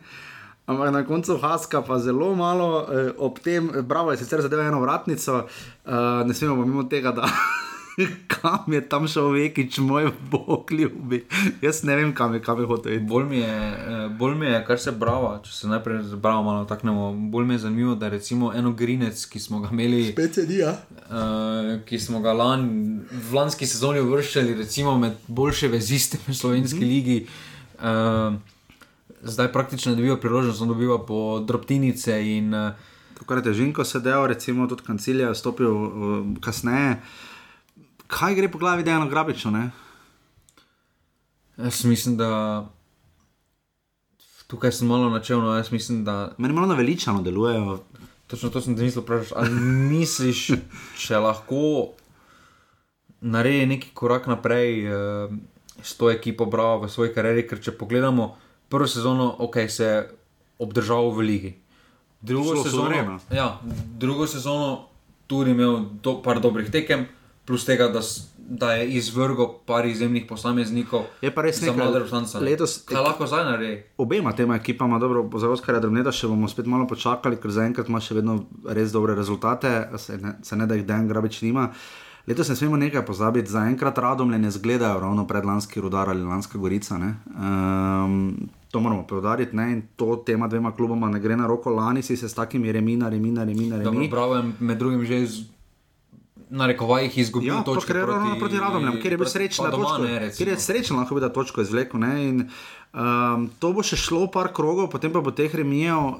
Ampak na koncu Haska pa zelo malo eh, ob tem, bravo je sicer zadeval eno vratnico, uh, ne smemo pa mimo tega, da *laughs* *laughs* kam je tam šel vekič, moj bog ljubi. Jaz ne vem, kam je, kam je hotel. Bolj mi je, eh, bolj mi je, kar se brava, če se najprej zbravo malo taknemo, bolj mi je zanimivo, da recimo eno grinec, ki smo ga imeli. Specenija. Uh, ki smo ga lan, v lanski sezoni uvrščali, recimo med boljše veziste v slovenski mm -hmm. ligi. Uh, Zdaj praktično dobiva priložnost, da dobiva po drobtinice. In, uh, Tako je težko sedel, recimo tudi kancilija, stopil uh, kasneje. Uh, kaj gre po glavi, da je eno grabično? Ne? Jaz mislim, da tukaj sem malo načelno. Jaz mislim, da. Meni malo naveličano delujejo. Točno to sem ti mislil, praviš. Ali misliš, če lahko naredi neki korak naprej uh, s to ekipo, bravo v svoji karieri, ker če pogledamo prvo sezono, ok, se je obdržal v ligi. Drugo sezono, ja, drugo sezono tudi imel do, par dobrih tekem, plus tega, da, da je izvrgel par izjemnih posameznikov. Je pa res nekaj, lahko letos lahko zdaj naredi. Obema tema ekipama, dobro, za Oskar je drobneda, še bomo spet malo počakali, ker zaenkrat ima še vedno res dobre rezultate, se ne, se ne da jih den grabič nima. Letos ne smemo nekaj pozabiti, zaenkrat radom ne zgledajo ravno predlanski rudar ali lanska gorica. Um, to moramo povdariti in to tema dvema kluboma ne gre na roko. Lani si se s takimi remina, remina, remina. remina. Dobro, bravo, med drugim že iz na rekovajih izgubil ja, točke. Je ravno proti Radomljam, kjer je bil srečen na točko. Kjer je srečen lahko bi da točko izvlekel. Um, to bo še šlo par krogov, potem pa bo teh remijev uh,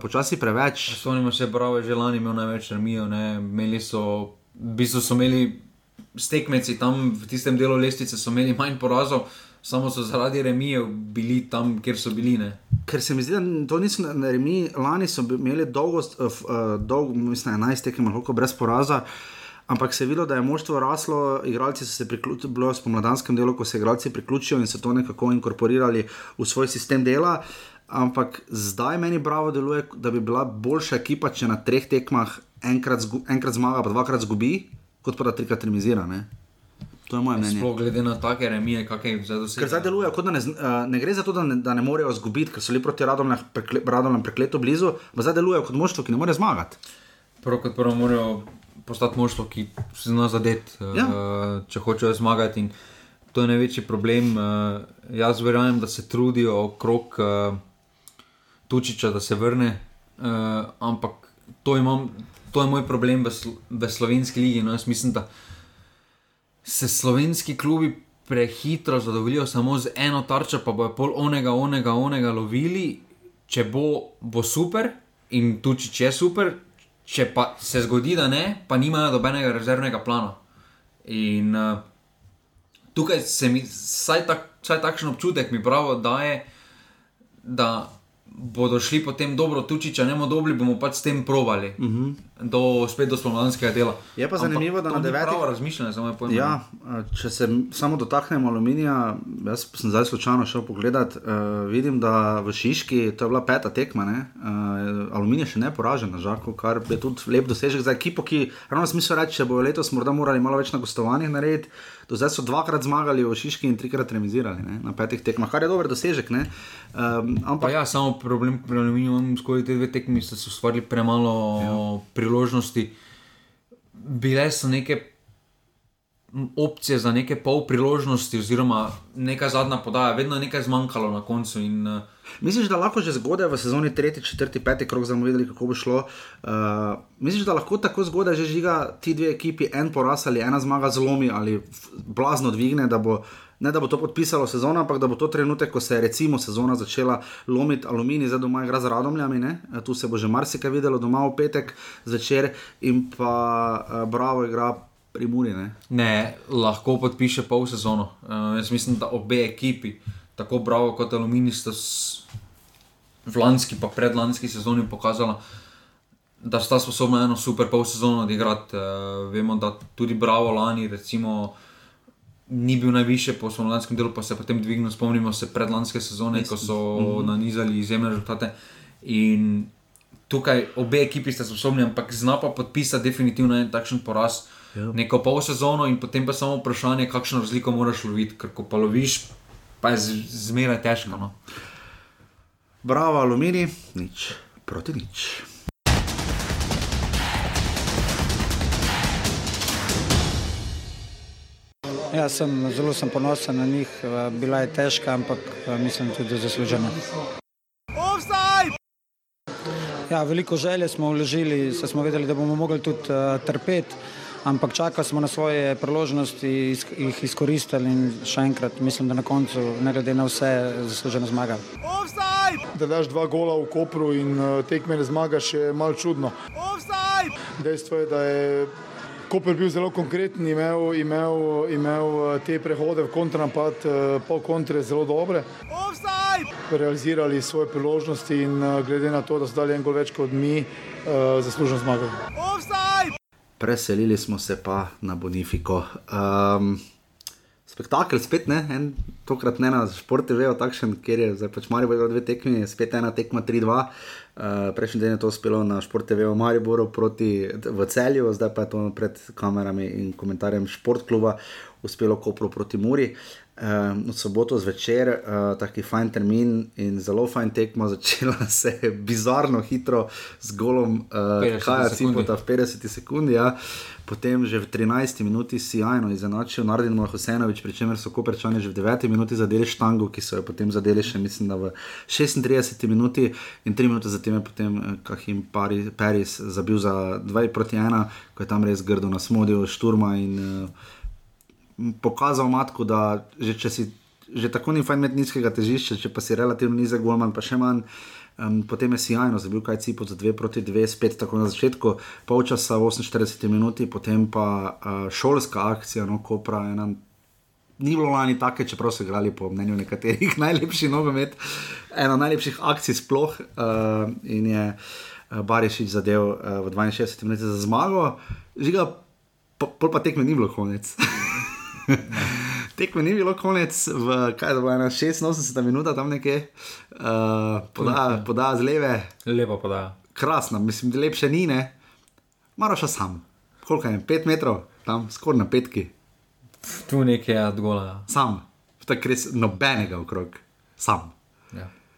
počasi preveč. Spomnimo se, bravo, že lani imel največ remijev, imeli so, v bistvu so imeli stekmeci tam v tistem delu lestvice, so imeli manj porazov. Samo so zaradi remijev bili tam, kjer so bili. Ne? Ker se mi zdi, da to niso remi, lani so imeli dolgo, uh, dolgo mislim, 11 tekem, lahko brez poraza. Uh, ampak se je videlo, da je moštvo raslo, igralci so se priključili, bilo je spomladanskem delu, ko se igralci priključijo in so to nekako inkorporirali v svoj sistem dela. Ampak zdaj meni bravo deluje, da bi bila boljša ekipa, če na treh tekmah enkrat, zgu, enkrat zmaga, pa dvakrat zgubi, kot pa da trikrat remizira. Ne? To je moje mnenje. Sploh glede na take remije, kakšne jih zdaj dosežejo. Ker zdaj deluje, kot da ne, uh, ne gre za to, da ne, da ne morejo zgubiti, ker so bili proti Radomljam prekle, prekleto blizu, pa zdaj deluje kot moštvo, ki ne more zmagati. Prvo kot prvo morajo postati moštvo, ki se zna zadeti, ja. uh, če hočejo zmagati. In to je največji problem. Uh, jaz verjamem, da se trudijo okrog uh, Tučiča, da se vrne, uh, ampak to, imam, to je moj problem v, v slovenski ligi. No, jaz mislim, da se slovenski klubi. Prehitro zadovoljijo samo z eno tarčo, pa bojo pol onega, onega, onega lovili. Če bo, bo super, in tudi če je super, če pa se zgodi, da ne, pa nimajo dobenega rezervnega plana. In uh, tukaj se mi, vsaj, tak, vsaj takšen občutek mi pravi, da je, da bodo šli potem dobro tuči, če ne bomo dobili, bomo pač s tem provali. Uh mhm. -huh. do, spet do spomladanskega dela. Je pa zanimivo, Ampak, da na devetih letih razmišljamo za moje pojme. Ja, če se samo dotaknemo aluminija, jaz sem zdaj slučajno šel pogledat, uh, vidim, da v Šiški to je bila peta tekma, uh, aluminij še ne poražen na žaku, kar je tudi lep dosežek za ekipo, ki ravno smisel reči, če bo letos morda morali malo več na gostovanjih narediti. Do zdaj so dvakrat zmagali v Šiški in trikrat remizirali ne, na petih tekmah, kar je dober dosežek. Um, ampak... Ja, samo problem pri aluminiju, skozi te dve tekmi so se ustvarili premalo ja. priložnosti. Bile so neke opcije za neke pol priložnosti, oziroma neka zadnja podaja, vedno je nekaj zmanjkalo na koncu. In, uh, Misliš, da lahko že zgodaj v sezoni 3, 4, 5 krok znamo videti, kako bo šlo? Uh, misliš, da lahko tako zgodaj že žiga ti dve ekipi, en poraz ali ena zmaga zlomi ali blazno dvigne, da bo, ne da bo to podpisalo sezono, ampak da bo to trenutek, ko se je recimo sezona začela lomiti aluminij, zdaj doma igra z radomljami, ne? tu se bo že marsikaj videlo doma v petek zvečer in pa uh, bravo igra. Muri, ne? ne, lahko podpiše pol sezono. Uh, jaz mislim, da obe ekipi, tako Bravo kot Aluminij, sta v lanski, pa predlanski sezoni pokazala, da sta sposobna eno super pol sezono odigrati. Uh, vemo, da tudi Bravo lani, recimo, ni bil najviše po slovenskem delu, pa se potem dvignil. Spomnimo se predlanske sezone, ko so mm -hmm. nanizali izjemne rezultate. In tukaj obe ekipi sta sposobni, ampak zna pa podpisati definitivno en takšen poraz. Ja. Neko pol sezono, in potem pa samo vprašanje, kakšno razliko moraš loviti, ker ko pa loviš, pa je zmeraj težko. No. Bravo, alumini, nič proti nič. Ja, sem, zelo sem ponosen na njih, bila je težka, ampak mislim tudi zaslužena. Ja, veliko želje smo vložili, se smo vedeli, da bomo mogli tudi uh, trpeti, ampak čakali smo na svoje priložnosti, jih izkoristili in še enkrat mislim, da na koncu, ne glede na vse, zasluženo zmagali. Da daš dva gola v Kopru in uh, tekme ne zmagaš, je malo čudno. Dejstvo je, da je Koper bil zelo konkreten, imel, imel, imel eh, te prehode v kontranapad, eh, pol kontre zelo dobre. Offside! Realizirali svoje priložnosti in eh, glede na to, da so dali en gol več kot mi, zaslužno zmagali. Preselili smo se pa na Bonifiko. Um, spektakel spet ne, en, tokrat ne na športu, vejo takšen, ker je zdaj pač Marijo dve tekmi, spet ena tekma 3-2. Uh, prejšnji dan je to uspelo na Šport TV v Mariboru proti v celju, zdaj pa je to pred kamerami in komentarjem Šport kluba uspelo Kopru proti Muri. Uh, v soboto zvečer, uh, taki fajn termin in zelo fajn tekmo, *laughs* začela se je bizarno hitro z golom, kaj je cimota v 50 sekundi. Ja. Potem že v 13 minuti si jajno izenačil Nardin Mohosenovič, pri čemer so Koperčani že v 9 minuti zadeli štango, ki so jo potem zadeli še mislim, da v 36 minuti in 3 minute zatem je potem Kahim Paris zabil za 2 proti 1, ko je tam res grdo nasmodil šturma in uh, pokazal matku, da že, če si že tako ni fajn imeti nizkega težišča, če pa si relativno nizek golman, pa še manj. Um, potem je sjajno, zabil kaj cipo za 2 proti 2, spet tako na začetku, polčasa 48 minuti, potem pa uh, šolska akcija, no, ko pravi, ni bilo lani take, čeprav so igrali po mnenju nekaterih *laughs* najlepši nogomet, ena najlepših akcij sploh uh, in je uh, Barišič zadev uh, v 62 minutah za zmago, žiga, pol pa tekme ni bilo konec. *laughs* Tekme ni bilo konec, v, kaj da bo ena 86 minuta tam nekje, uh, poda, poda z leve. Lepo poda. Krasno, mislim, da lepše ni, ne. Maraš sam, koliko je, 5 metrov, tam skoraj na petki. Tu nekaj je odgola. Sam, tako res nobenega okrog, sam.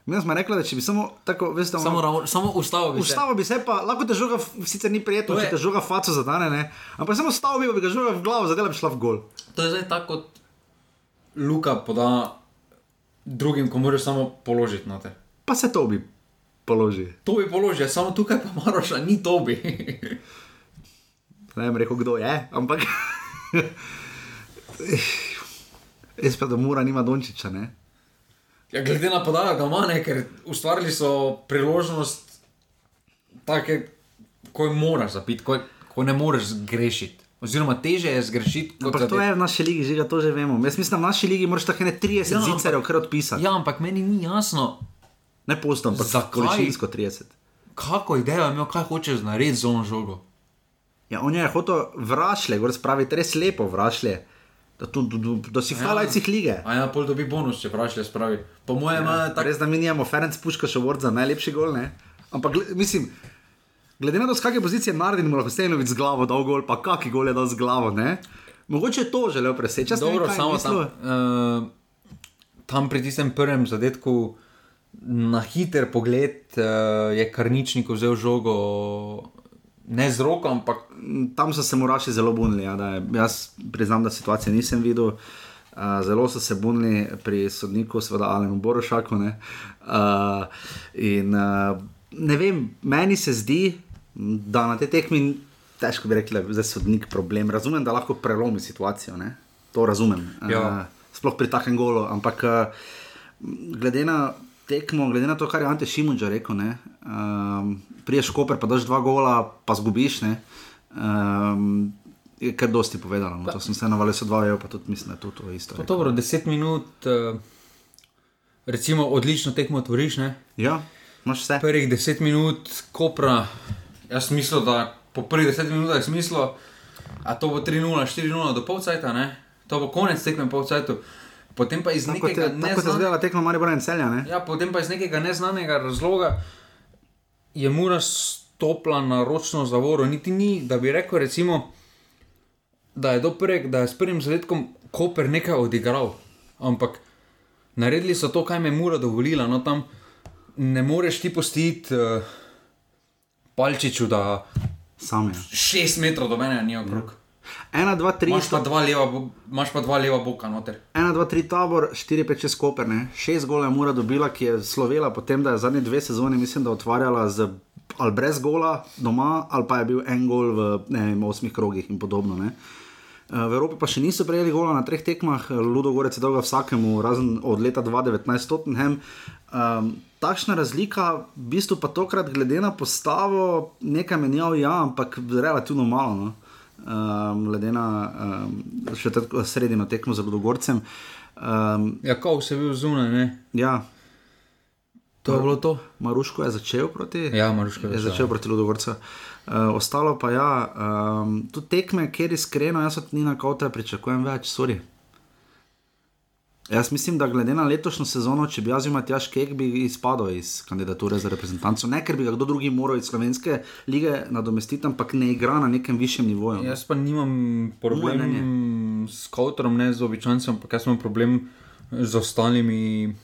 Mi smo rekli, da če bi samo tako, veste, samo, ono, samo ustavo bi ustavo se. bi se, pa lahko te žoga, sicer ni prijetno, če te žoga faco zadane, ne? ampak samo ustavo bi, bi ga žoga v glavo, zadela bi šla v gol. To je zdaj tako, kot Luka poda drugim, ko moraš samo položiti na te. Pa se to bi položil. To bi položil, samo tukaj pa moraš, ni to bi. ne vem, rekel kdo je, ampak. *laughs* Jaz pa da mora nima dončiča, ne? Ja, glede na podajo, da ima nekaj, ustvarili so priložnost, take, ko jo moraš zapiti, ko, ko ne moreš zgrešiti. Oziroma, teže je zgrešiti. Ampak to je v naši ligi, že to že vemo. Jaz mislim, da v naši ligi moraš tako ne 30 ja, zicerov kar odpisati. Ja, ampak meni ni jasno. Ne postam, ampak za količinsko 30. Kako idejo je imel, kaj hočeš narediti z ono žogo? Ja, on je hotel vrašle, gor spravi, res lepo vrašle da, tu, tu, tu, da si hvalajci ja, lige. A ja, pol dobi bonus, če vprašaj, spravi. Po mojem, ja, tak... res da mi nimamo Ferenc Puška še vrt za najlepši gol, ne? Ampak mislim, glede na to, z kakšne pozicije naredimo, lahko ste eno vid z glavo dal gol, pa kaki gol je dal z glavo, ne? Mogoče je to želel preseči, če dobro samo tam. Uh, tam pri tistem prvem zadetku. Na hiter pogled uh, je karničnik vzel žogo ne z roko, ampak tam so se moraši zelo bunili. Ja, jaz priznam, da situacije nisem videl. Uh, zelo so se bunili pri sodniku, seveda Alenu Borošaku. Ne? Uh, in uh, ne vem, meni se zdi, da na te tekmi, težko bi rekli, da je sodnik problem. Razumem, da lahko prelomi situacijo, ne? to razumem. Ja. Uh, sploh pri takem golu. Ampak uh, glede na tekmo, glede na to, kar je Ante Šimunča rekel, um, priješ koper, pa daš dva gola, pa zgubiš. Um, je kar dosti povedano. No, to sem se navalil, so dva, pa tudi mislim, da je to, to isto. To dobro, deset minut, uh, recimo, odlično tekmo otvoriš. Ja. Imaš vse? Prvih deset minut, kopra, jaz mislim, da po prvih deset minutah smislo, a to bo 3-0, 4-0 do polcajta, ne? To bo konec tekme polcajtu. Potem pa iz Tako nekega tako se neznanega, zdela tekma Maribora in celja, ne? ja, potem pa iz nekega neznanega razloga je mura stopila na ročno zavoro. Niti ni, da bi rekel, recimo, da je, do prveg, da je s prvim zadetkom Koper nekaj odigral. Ampak naredili so to, kaj me mura dovolila. No, tam ne moreš ti postiti uh, palčiču, da Sam je. šest metrov do mene ni okrog. 1, 2, 3, Imaš pa dva leva, bo- imaš pa dva leva boka noter. 1, 2, 3 tabor, 4, 5, 6 koper, ne? 6 gola je mura dobila, ki je slovela potem, da je zadnje dve sezone, mislim, da otvarjala z ali brez gola doma, ali pa je bil en gol v ne vem, osmih krogih in podobno. Ne? Eh, V Evropi pa še niso prejeli gola na treh tekmah, Ludo Gorec je dolga vsakemu, razen od leta 2019 Tottenham. Um, takšna razlika, v bistvu pa tokrat glede na postavo, nekaj menjav, ja, ampak relativno malo. No? Um, glede na um, še tako sredino tekmo za Ludogorcem. Um, Ja, ko se je bil zunaj, ne? ja, To je bilo to. Maruško je začel proti. Ja, Maruško je je začel. začel proti Ludogorcu. Uh, ostalo pa ja, um, tu tekme, kjer iskreno, jaz od Nina Kota pričakujem več, sorry. Jaz mislim, da glede na letošnjo sezono, če bi jaz imel Matjaš Kek, bi izpadel iz kandidature za reprezentanco. Ne, ker bi ga kdo drugi moral iz slovenske lige nadomestiti, ampak ne igra na nekem višjem nivoju. Jaz pa nimam problem s kautorom, ne z običajcem, ampak jaz imam problem z ostalimi,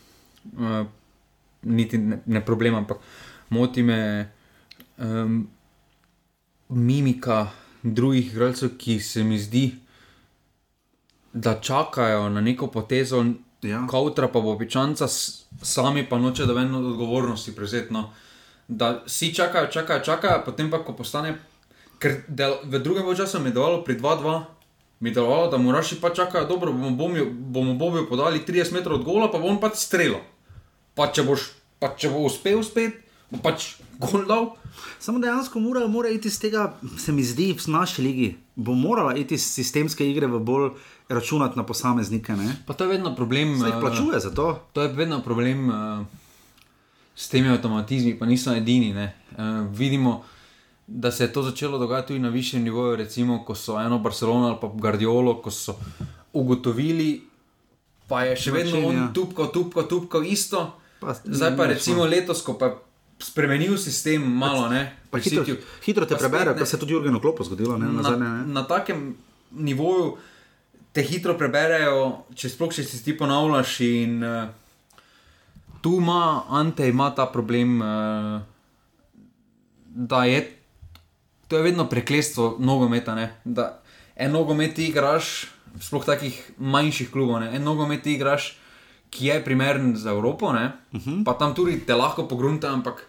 uh, niti ne, ne problem, ampak moti me um, mimika drugih igralcev, ki se mi zdi, da čakajo na neko potezo, Ja. kautra pa bo običajca, sami pa noče da ven odgovornosti prevzeti. No. Da vsi čakajo, čakajo, čakajo, potem pa ko postane Ker del, v drugem času mi je delovalo pri 2-2, mi je delovalo, da moraš pa čakati, dobro, bomo, bomo, bomo Bobiju podali 30 metrov od gola, pa bom pač strelil. Pa če, boš, pa če bo uspel spet, bo pač gol dal. Samo dejansko mora, mora iti iz tega, se mi zdi, v naši ligi. Bo morala iti iz sistemske igre v bolj računati na posameznike. Ne? Pa to je vedno problem. Se jih eh, plačuje za to. To je vedno problem uh, s temi avtomatizmi, pa niso edini. Uh, vidimo, da se je to začelo dogajati tudi na višjem nivoju, recimo, ko so eno Barcelono ali pa Guardiolo, ko so ugotovili, pa je še vedno Način, on ja. tupkal, tupkal, tupkal isto. Pa, Zdaj pa recimo letos, ko pa je spremenil sistem malo, ne, Pa hitro, hitro te prebere, ne. kar se je tudi Jurgenu Klopu zgodilo. Ne, na, nazadnje, ne. na takem nivoju te hitro preberejo, če sploh če si ti ponavljaš. In uh, tu ima Ante ima ta problem, uh, da je to je vedno prekletstvo nogometa. Ne? Da en nogomet ti igraš, sploh takih manjših klubov, ne? en nogomet ti igraš. Ki je primeren za Evropo, uh -huh. pa tam tudi te lahko pogrunta, ampak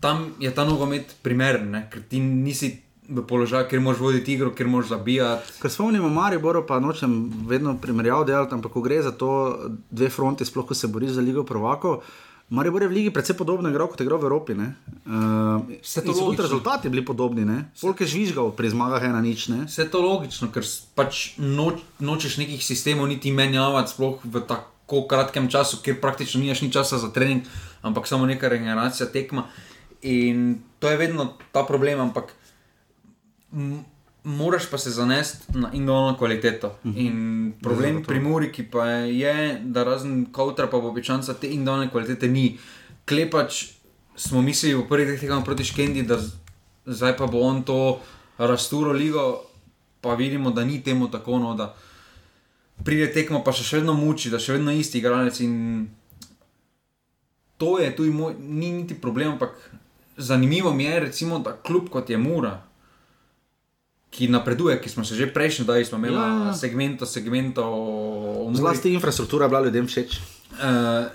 tam je ta nogomet primeren, ne? ker ti nisi v položaju, kjer moraš voditi igro, kjer moraš zabijati. Ker spomnimo Mariboru, pa nočem vedno primerjav delati, ampak ko gre za to dve fronti, sploh ko se boriš za Ligo Prvako. Maribor je v ligi precej podobno igral kot je igral v Evropi. Uh, Vse to in so tudi logično. rezultati bili podobni. Polk je žvižgal pri zmagah ena nič. Ne? Je to logično, ker pač noč, nočeš nekih sistemov niti menjavati, sploh v tako kratkem času, kjer praktično nimaš ni časa za trening, ampak samo neka regeneracija tekma. In to je vedno ta problem, ampak moraš pa se zanesti na individualno kvaliteto. In problem pri Muri, ki pa je, da razen kautra, pa običajno te individualne kvalitete ni. Klepač smo mislili v prvih tekmah proti Škendi, da zdaj pa bo on to rasturo ligo, pa vidimo, da ni temu tako. No, da pride tekmo, pa še, še vedno muči, da še vedno isti igralec. In to je tudi moj, ni niti problem, ampak zanimivo mi je, recimo, da kljub kot je Mura, ki napreduje, ki smo se že prejšnji dali, smo imeli Ja, ja. ja. segmento, segmento, Zlasti infrastruktura bila ljudem všeč. eh,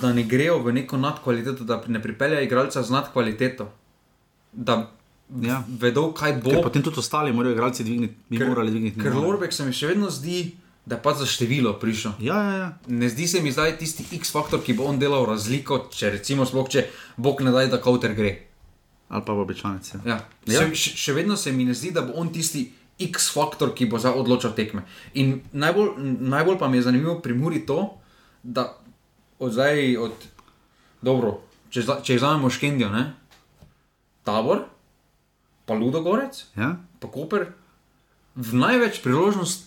da ne grejo v neko nadkvaliteto, da ne pripeljejo igralca z nadkvaliteto. Da Ja. vedo, kaj bo. Ker potem tudi ostali morajo igralci dvigniti, bi Ker- morali dvigniti. Ker. Lorbek se mi še vedno zdi, da pa za število prišel. Ja, ja, ja. Ne zdi se mi zdaj tisti X-faktor, ki bo on delal razliko, če recimo sploh, če Bog ne da, da kauter gre. Ali pa v običajnici. Ja. Ja. Še, še, še vedno se mi ne zdi, da bo on tisti X-faktor, ki bo zdaj odločal tekme. In najbolj, najbolj pa mi je zanimivo pri Muri to, da od zdaj, od dobro, če, za- če vzamemo Škendijo, ne? Tabor, pa Ludogorec, Ja? pa Koper, v največ priložnost,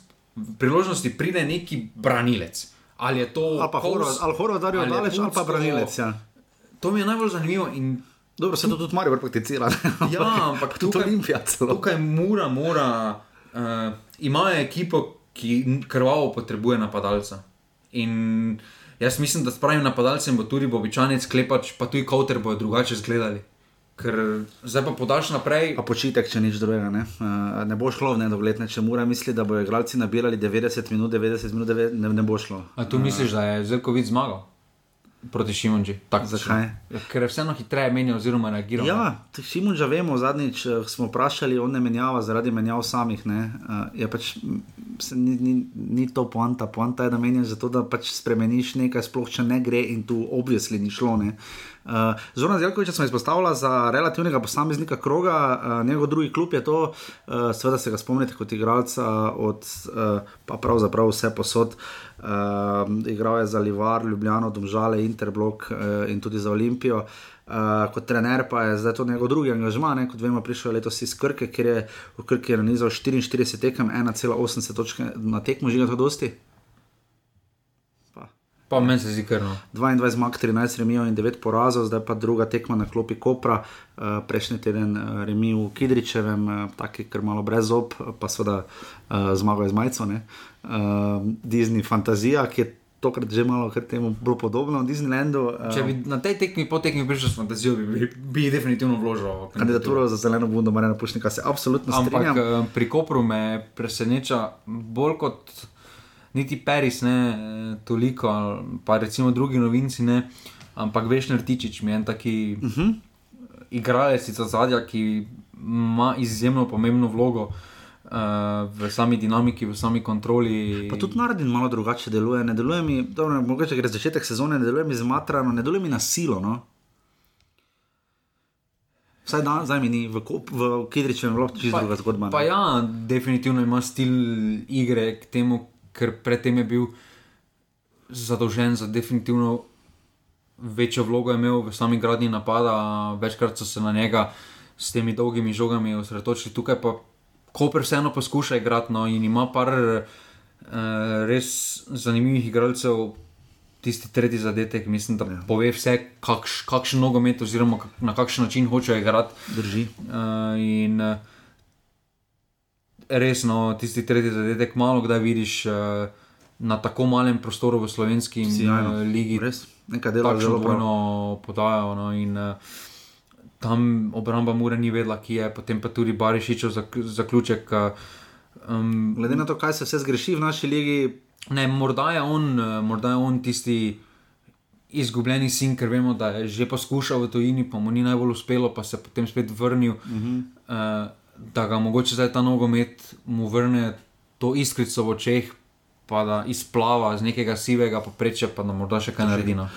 priložnosti pride neki branilec. Ali je to Ali pa Horvat, ali Horvat, ali Daleč, ali pa branilec. Ja. To mi je najbolj zanimivo. In Dobro, se to tudi Marijo prakticira. *laughs* Ja, ampak *laughs* tukaj- Olimpija. Tukaj mora, mora uh, imajo ekipo, ki krvavo potrebuje napadalca. In jaz mislim, da s pravim napadalcem bo tudi Bobičanec, Klepač, pa tudi Kauter bodo drugače izgledali. Ker zdaj pa podaš naprej. Pa počitek, če nič drugega. Ne, uh, ne bo šlo v nedogled, ne. če mora misli, da bodo igralci nabirali 90 minut, 90 minut, ne, ne bo šlo. A tu misliš, da je Zelkovic zmagal proti Šimunži? Zakaj? Ker je vseeno hitreje menjal oziroma reagiral. Ja, Šimun že vemo, zadnjič eh, smo vprašali, on ne menjava zaradi menjav samih. Ne, uh, je pač, m, se, ni, ni, ni to poanta, poanta je, da menjaš zato, da pač spremeniš nekaj, sploh če ne gre in tu obvisli ni šlo. Ne. Uh, Zoran Zelkovič smo izpostavili za relativnega posameznika kroga, uh, njegov drugi klub je to, uh, seveda se ga spomnite kot igralca od uh, pa pravzaprav vse posod. Uh, igral je za Livar, Ljubljano, Domžale, Interblok uh, in tudi za Olimpijo. Uh, kot trener pa je zdaj to njegov drugi angažma, ne? kot vemo, prišel je letos iz Krke, kjer je v Krki nanizal 44 tekem, 1,80 točke na tekmo, že je to dosti. Pa meni se zdi krno. 22 zmag, 13 remijev in 9 porazov, zdaj pa druga tekma na klopi Kopra, uh, prejšnji teden uh, remi v Kidričevem, uh, taki, ker malo brez zob, pa seveda uh, zmagal je z Majco. Uh, Disney Fantazija, ki je tokrat že malo kar temu bolj podobno, Disneylandu. Uh, Če bi na tej tekmi, po tekmi prišel s fantazijo, bi, bi, bi definitivno vložil kandidaturo za zeleno bundo Marina Pušnika se absolutno Ampak strinjam. eh, pri Kopru me preseneča bolj kot niti Peris, ne eh, toliko, pa recimo drugi novinci, ne, ampak Vešner Tičič mi je en taki uh Mhm. -huh. igralec iz zadja, ki ima izjemno pomembno vlogo. Uh, v sami dinamiki, v sami kontroli. Pa tudi Nardin malo drugače deluje, ne deluje mi, dobro, mogoče gre začetek sezone, ne deluje mi zmatrano, ne deluje mi na silo. No? Vsaj dan, zdaj mi ni, v, v Kidričevem je bilo čisto druga zgodba. ne. Pa ja, definitivno ima stil igre k temu, ker predtem je bil zadolžen za definitivno večjo vlogo imel v sami gradnji napada, večkrat so se na njega s temi dolgimi žogami osredotočili, tukaj pa Koper vseeno poskuša igrati no, in ima par uh, res zanimivih igralcev. Tisti tretji zadetek, mislim, da ja. pove vse, kakš, kakšen nogomet, oziroma kak, na kakšen način hoče igrati. Drži. Uh, in uh, resno, tisti tretji zadetek, malo kdaj vidiš uh, na tako malem prostoru v slovenski Sijajno. uh, ligi. Res, nekaj dela zelo dvojno podajo. No, in, uh, tam obramba Mure ni vedela, ki je, potem pa tudi Barišičev zak, zaključek. Uh, um, Glede na to, kaj se vse zgreši v naši ligi, Ne, morda je on, eh, morda je on tisti izgubljeni sin, ker vemo, da je že poskušal v tujini, pa mu ni najbolj uspelo, pa se je potem spet vrnil. Uh -huh. uh, da ga mogoče zdaj ta nogomet mu vrne to iskrico v očeh, pa da izplava z nekega sivega poprečja, pa da morda še kaj naredi. No.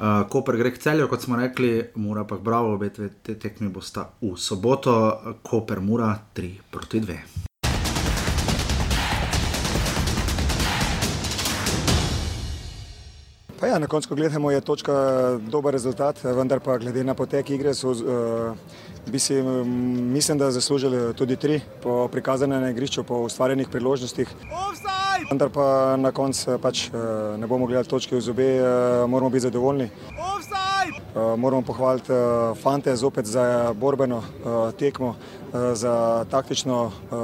Uh, Koper gre k celju, kot smo rekli, mora pa bravo, obe te, te tekmi bosta v soboto, Koper mora 3 proti 2. Pa ja, na koncu, ko gledamo, je točka dober rezultat, vendar pa glede na potek igre so, uh, bi si mislim, da zaslužili tudi tri po prikazanem na igrišču, po ustvarjenih priložnostih. Vendar pa na koncu pač, uh, ne bomo gledali točke v zobe, uh, moramo biti zadovoljni. Uh, moramo pohvaliti uh, fante zopet za borbeno uh, tekmo, uh, za taktično uh,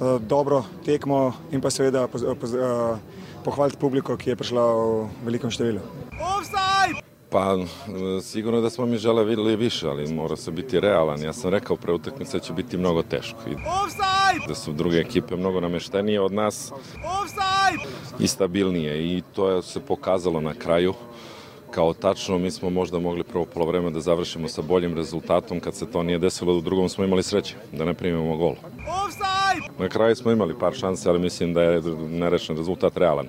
uh, dobro tekmo in pa seveda poz, poz, uh, pohvaliti publiko, ki je prišla v velikem številu. Pa e, sigurno da smo mi želeli više, ali mora se biti realan. Ja sam rekao pre utakmice će biti mnogo teško. I da su druge ekipe mnogo nameštenije od nas i stabilnije i to je se pokazalo na kraju kao tačno, mi smo možda mogli prvo polovreme da završimo sa boljim rezultatom, kad se to nije desilo, u drugom smo imali sreće da ne primimo gol. Na kraju smo imali par šanse, ali mislim da je nerešen rezultat realan.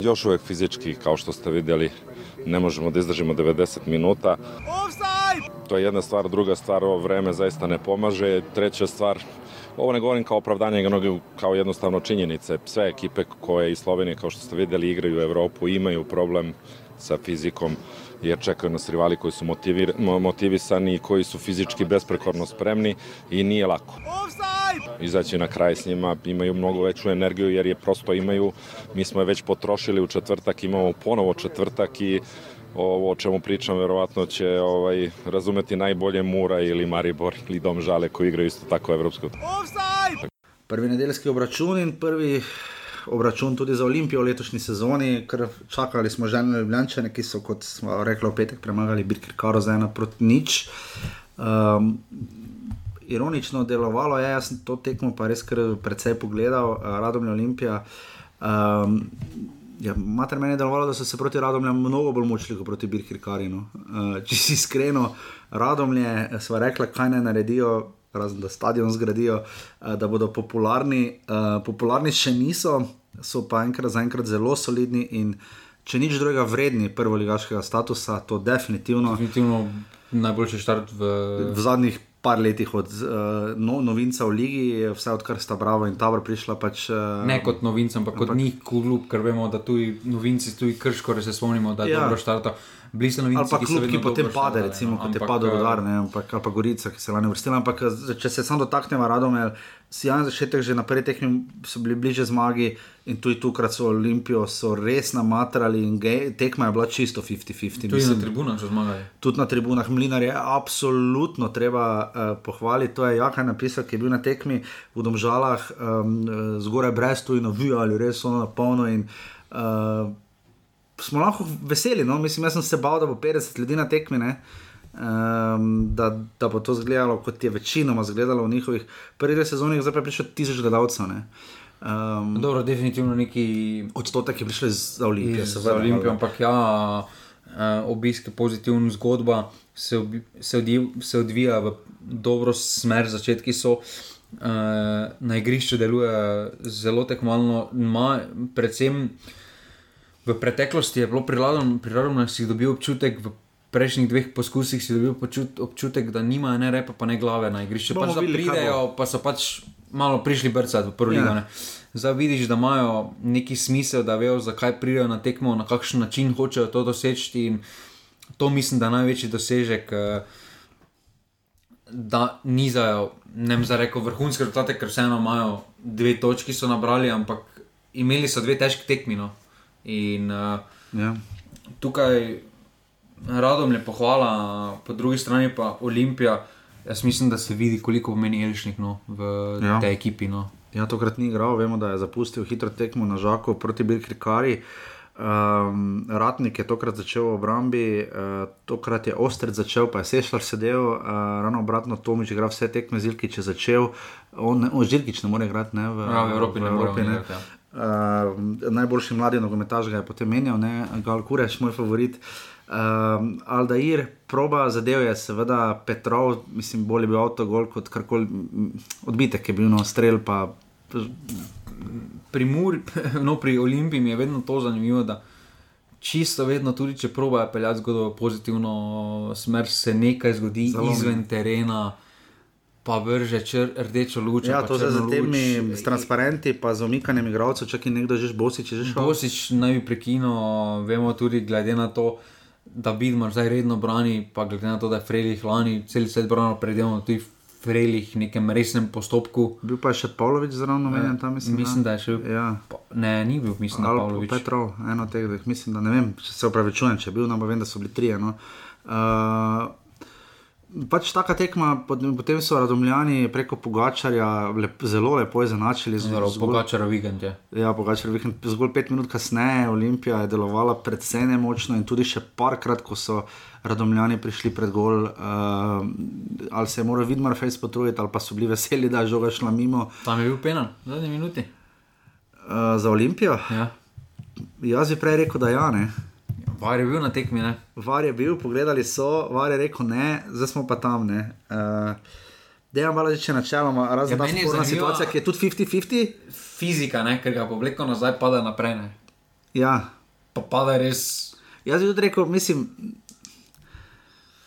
Još uvek fizički, kao što ste vidjeli, ne možemo da izdržimo 90 minuta. To je jedna stvar, druga stvar, ovo vreme zaista ne pomaže. Treća stvar, ovo ne govorim kao opravdanje, nego kao jednostavno činjenice. Sve ekipe koje iz Slovenije, kao što ste vidjeli, igraju u Evropu, imaju problem sa fizikom. Jer čekaju nas rivali koji su motivir, motivisani i koji su fizički besprekorno spremni i nije lako. Izaći na kraj s njima, imaju mnogo veću energiju jer je prosto imaju, mi smo je već potrošili u četvrtak, imamo ponovo četvrtak i ovo o čemu pričam verovatno će ovaj, razumeti najbolje Mura ili Maribor ili Dom Žale koji igraju isto tako evropsko. Prvi nedeljski obračun in prvi obračun tudi za Olimpijo v letošnji sezoni, ker čakali smo že na Ljubljane, ki so, kot smo rekli, v petek premagali Birkir Karo za ena proti nič. Um, ironično delovalo je, jaz sem to tekmo pa res kar precej pogledal, uh, Radom Olimpija. Um, Ja, mater meni je delovalo, da so se proti Radomlju mnogo bolj mučili kot proti Birkir Karinu. Uh, če si iskreno, Radomlje, sva rekla, kaj naj naredijo, razen da stadion zgradijo, uh, da bodo popularni. Uh, popularni še niso, so pa enkrat za enkrat zelo solidni in če nič drugega vredni prvoligaškega statusa, to definitivno. Definitivno najboljši štart v, v zadnjih par letih od uh, no, novinca v Ligi, vse odkar sta Bravo in Tabor prišla. Pač, uh, ne kot novinca, ampak kot njih klub, ker vemo, da tudi novinci, tudi krško, da se spomnimo, da je ja. dobro štartalo. Blizu novinci, ali pa klub, ki potem pade, recimo, kot je padel Rudar, ampak ali pa Gorica, ki se lani vrstila. Ampak če se samo dotaknemo Radomel, si Jan začetek že naprej tehnim so bili bliže zmagi in tudi tukaj so Olimpijo so res namatrali in gej, tekma je bila čisto 50-50. Tudi na tribunah so zmagali. Tudi na tribunah Mlinar je absolutno treba uh, pohvaliti. To je Jaka napisal, ki je bil na tekmi v Domžalah, um, zgoraj brez tu in ovijali, res so na polno. In, uh, smo lahko veseli. No? Mislim, jaz sem se bal, da bo 50 ljudi na tekmi, um, da, da bo to izgledalo kot je večinoma izgledalo v njihovih prvih sezonah, zdaj pa je prišlo tisoč gledalcev. Um, Dobro, definitivno neki odstotek je prišel za Olimpijo. Za Olimpijo, ampak ja, uh, obisk je pozitivna zgodba, se, ob, se, odjiv, se odvija v dobro smer, začetki so. Uh, na igrišču deluje zelo tekmovalno, predvsem uh, v preteklosti je bilo prirodno, da si dobil občutek, v prejšnjih dveh poskusih si dobil občutek, da nima ne repa, pa ne glave na igrišču. Pač, da pridejo, pa so pač malo prišli brcati v prvi ja. ligo. Zdaj vidiš, da imajo neki smisel, da vejo, zakaj pridejo na tekmo, na kakšen način hočejo to doseči. In to mislim, da je največji dosežek. Eh, da nizajo, ne vem, za reko vrhunske rezultate, ker vseeno imajo dve točki, so nabrali, ampak imeli so dve težki tekmi. In uh, ja. tukaj radom je pohvala, po drugi strani pa Olimpija. Jaz mislim, da se vidi, koliko pomeni Elžnik no, v ja. tej ekipi. No. Ja, tokrat ni igral, vemo, da je zapustil hitro tekmo na žaku proti Birkari. Um, Ratnik je tokrat začel v obrambi, uh, tokrat je Ostrec začel, pa je Sešljar sedel, uh, ravno obratno, Tomič igra vse tekme, Zilkič je začel, on, on Zilkič ne more igrati ne, v, ja, v Evropi. V Evropi ne, ne. Igrati, ja. Uh, najboljši mladi nogometaš ga je potem menjal, ne? Gal Kureš, moj favorit. Uh, Aldair, proba zadev je seveda Petrov, mislim, bolj je bil avto gol kot karkoli odbitek, je bil no strel. Pa... Pri, Mur, *laughs* no, pri Olimpiji je vedno to zanimivo, da čisto vedno, tudi če proba peljati zgodbo v pozitivno smer, se nekaj zgodi Zalom. izven terena pa vrže čr, rdečo luč. Ja, to je za temi s transparenti, pa z omikanjem igralcev, če ki nekdo že bosič, že šel. Bosič naj bi prekinil, vemo tudi glede na to, da Bidmar zdaj redno brani, pa glede na to, da je Frejlih lani cel svet branil predelno tudi Frejlih v nekem resnem postopku. Bil pa je še Pavlović zraven omenjen tam, mislim. Mislim, da je še bil. Ja. Ne, ni bil, mislim, da je Pavlović. Petrov, eno teh, mislim, da ne vem, če se upravičujem, če je bil, no pa vem, da so bili trije. No. Uh, pač taka tekma, potem so radomljani preko Pogačarja lep, zelo lepo izenačili. Zelo Pogačarja vikend je. Ja, Pogačarja vikend. Zgolj pet minut kasneje Olimpija je delovala predvsej nemočno in tudi še parkrat, ko so radomljani prišli pred gol, uh, ali se je moral Vidmar Face potruditi, ali pa so bili veseli, da je žoga šla mimo. Tam je bil penal, zadnji minuti. Uh, za Olimpijo? Ja. Jaz bi prej rekel, da ja, ne. Var je bil na tekmi. Ne? Var je bil, pogledali so, var je rekel ne, zdaj smo pa tam. Uh, eh, Dejem malo reči načeloma, razen ja, ta situacija, ki je tudi 50-50. Fizika, ne? ker ga povleko nazaj, pada naprej. Ne? Ja. Pa pada res. Jaz bi tudi rekel, mislim.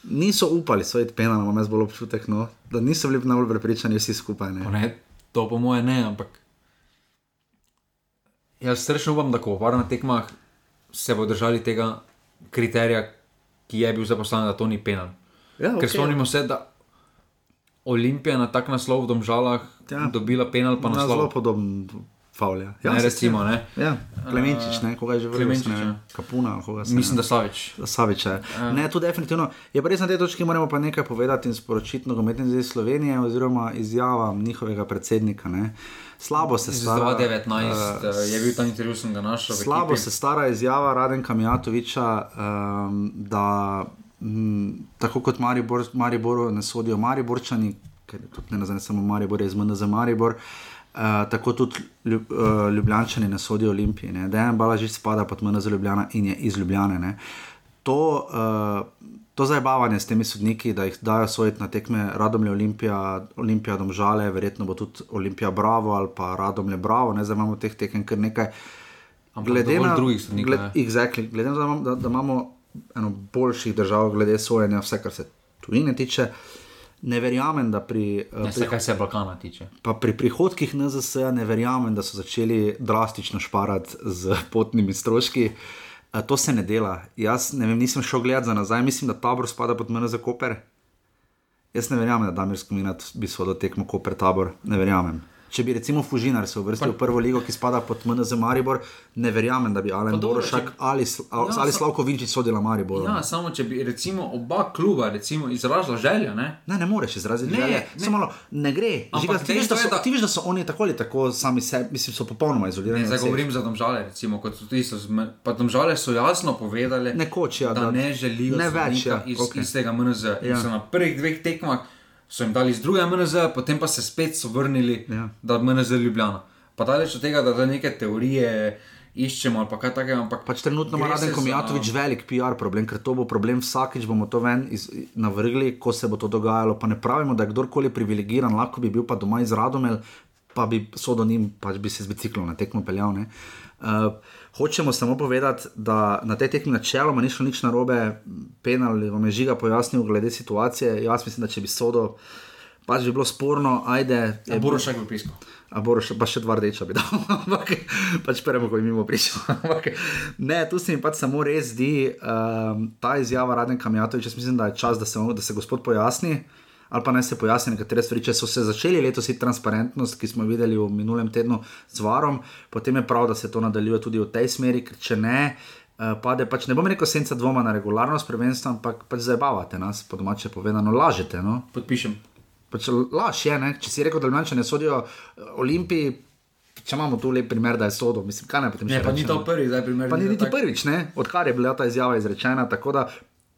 Niso upali svojiti penal, imam jaz bolj občutek, no, da niso bili najbolj prepričani vsi skupaj. Ne. Ne, to po moje ne, ampak jaz srčno upam, da ko varno na tekmah se bo držali tega kriterija, ki je bil zaposlen, da to ni penal. Ja, Ker okej. spomnimo se, da Olimpija na tak naslov v Domžalah Ja. ja. dobila penal, pa Na zelo naslov. podoben faul. Ja, ja Ne, recimo, strinjam. ne. Ja, Klemenčič, ne, koga je že vrnil. Klemenčič, ne ja. Kapuna, ali koga se Mislim, ne da Savič. Saviča. Ja. Ne, to definitivno. Je pa res na tej točki moramo pa nekaj povedati in sporočiti nogometni zvezi Slovenije oziroma izjavam njihovega predsednika. Ne. Slabo se stara. 2019 eh, uh, je bil ta intervju, sem ga našel. Slabo se stara izjava Radenka Mijatoviča, um, da m, tako kot Maribor, Mariboru ne sodijo Mariborčani, ker tudi ne nazaj samo Maribor, je iz MNZ Maribor. Uh, tako tudi ljub, uh, Ljubljančani ne sodijo Olimpiji. Ne. Dejan Balažič spada pod MNZ Ljubljana in je iz Ljubljane. Ne. To, uh, to zabavanje s temi sodniki, da jih dajo soditi na tekme Radomlje, Olimpija, Olimpija Domžale, verjetno bo tudi Olimpija Bravo ali pa Radomlje Bravo, ne zdaj imamo teh tekem kar nekaj. Ampak dovolj drugih sodnikov, gled, exactly, glede na to, da, da, da imamo eno boljših držav glede sojenja, vse kar se tujine tiče, ne verjamem, da pri, eh, Ne, pri kar se Balkana tiče. Pa pri prihodkih NZS ne verjamem, da so začeli drastično šparati z potnimi stroški. Eh, To se ne dela. Jaz ne vem, nisem šel gledat za nazaj, mislim, da tabor spada pod mene za Koper. Jaz ne verjamem, da Damir Skominat bi sodel tekmo Koper tabor. Ne verjamem. Če bi recimo Fužinar se uvrstil v prvo ligo, ki spada pod MNZ Maribor, ne verjamem, da bi Alen Borošak če- ali, Sl- Ja, ali Slavko Vinčič sodila Maribor. Ja, samo če bi recimo oba kluba recimo, izrazila željo, ne? Ne, ne moreš izraziti Ne, želje. ne. Samo malo, ne gre. Žiga, ti, veš, so, da- ti veš, da so oni tako ali tako sami sebi, mislim, so popolnoma izolirani. Ne, zdaj govorim za domžale, recimo, kot so tisto. zme- Pa domžale so jasno povedali, Nekoč, ja, da, da- ne želijo ne več, ja, iz, okej. iz tega MNZ. Ja. Ja. Na prvih dveh tekmah so jim dali iz druge MNZ, potem pa se spet so vrnili, Ja. da MNZ Ljubljana. Pa daleč od tega, da zdaj neke teorije iščemo ali pa kaj takega. Ampak Pač trenutno ima Raden Komijatovič za- velik PR problem, ker to bo problem vsakič, bomo to ven iz, navrgli, ko se bo to dogajalo. Pa ne pravimo, da je kdorkoli privilegiran, lahko bi bil pa doma iz Radomel, pa bi sodo njim, pač bi se z biciklom na tekmo peljal. ne. Uh, hočemo samo povedati, da na tej tekmi načeloma ni šlo nič narobe, penal vam je žiga pojasnil glede situacije. Jaz mislim, da če bi sodo, pač bi bilo sporno, ajde. Ja, Borošak bi piskal. A Boroš, pa še dva rdeča bi dal, *laughs* ampak pač prvo, ko jim pričal. *laughs* Ampak ne, tu se mi pač samo res zdi um, ta izjava Raden Kamjatovič, jaz mislim, da je čas, da se, da se gospod pojasni. Ali pa naj se pojasni nekatere stvari, če so se začeli letos iti transparentnost, ki smo videli v minulem tednu z varom, potem je prav, da se to nadaljuje tudi v tej smeri, ker če ne, uh, pade pač ne bom rekel senca dvoma na regularnost prvenstva, ampak pač zabavate nas, po domače povedano, lažete. No? Podpišem. Pač laž je, ne? če si rekel, da Ljubljani ne sodijo eh, Olimpiji, če imamo tu lep primer, da je sodo, mislim, kaj naj potem Ne, še pa ni rečemo? to prvi, zdaj primer. Pa ni da niti tak- prvič, ne? odkar je bila ta izjava izrečena. tako Da,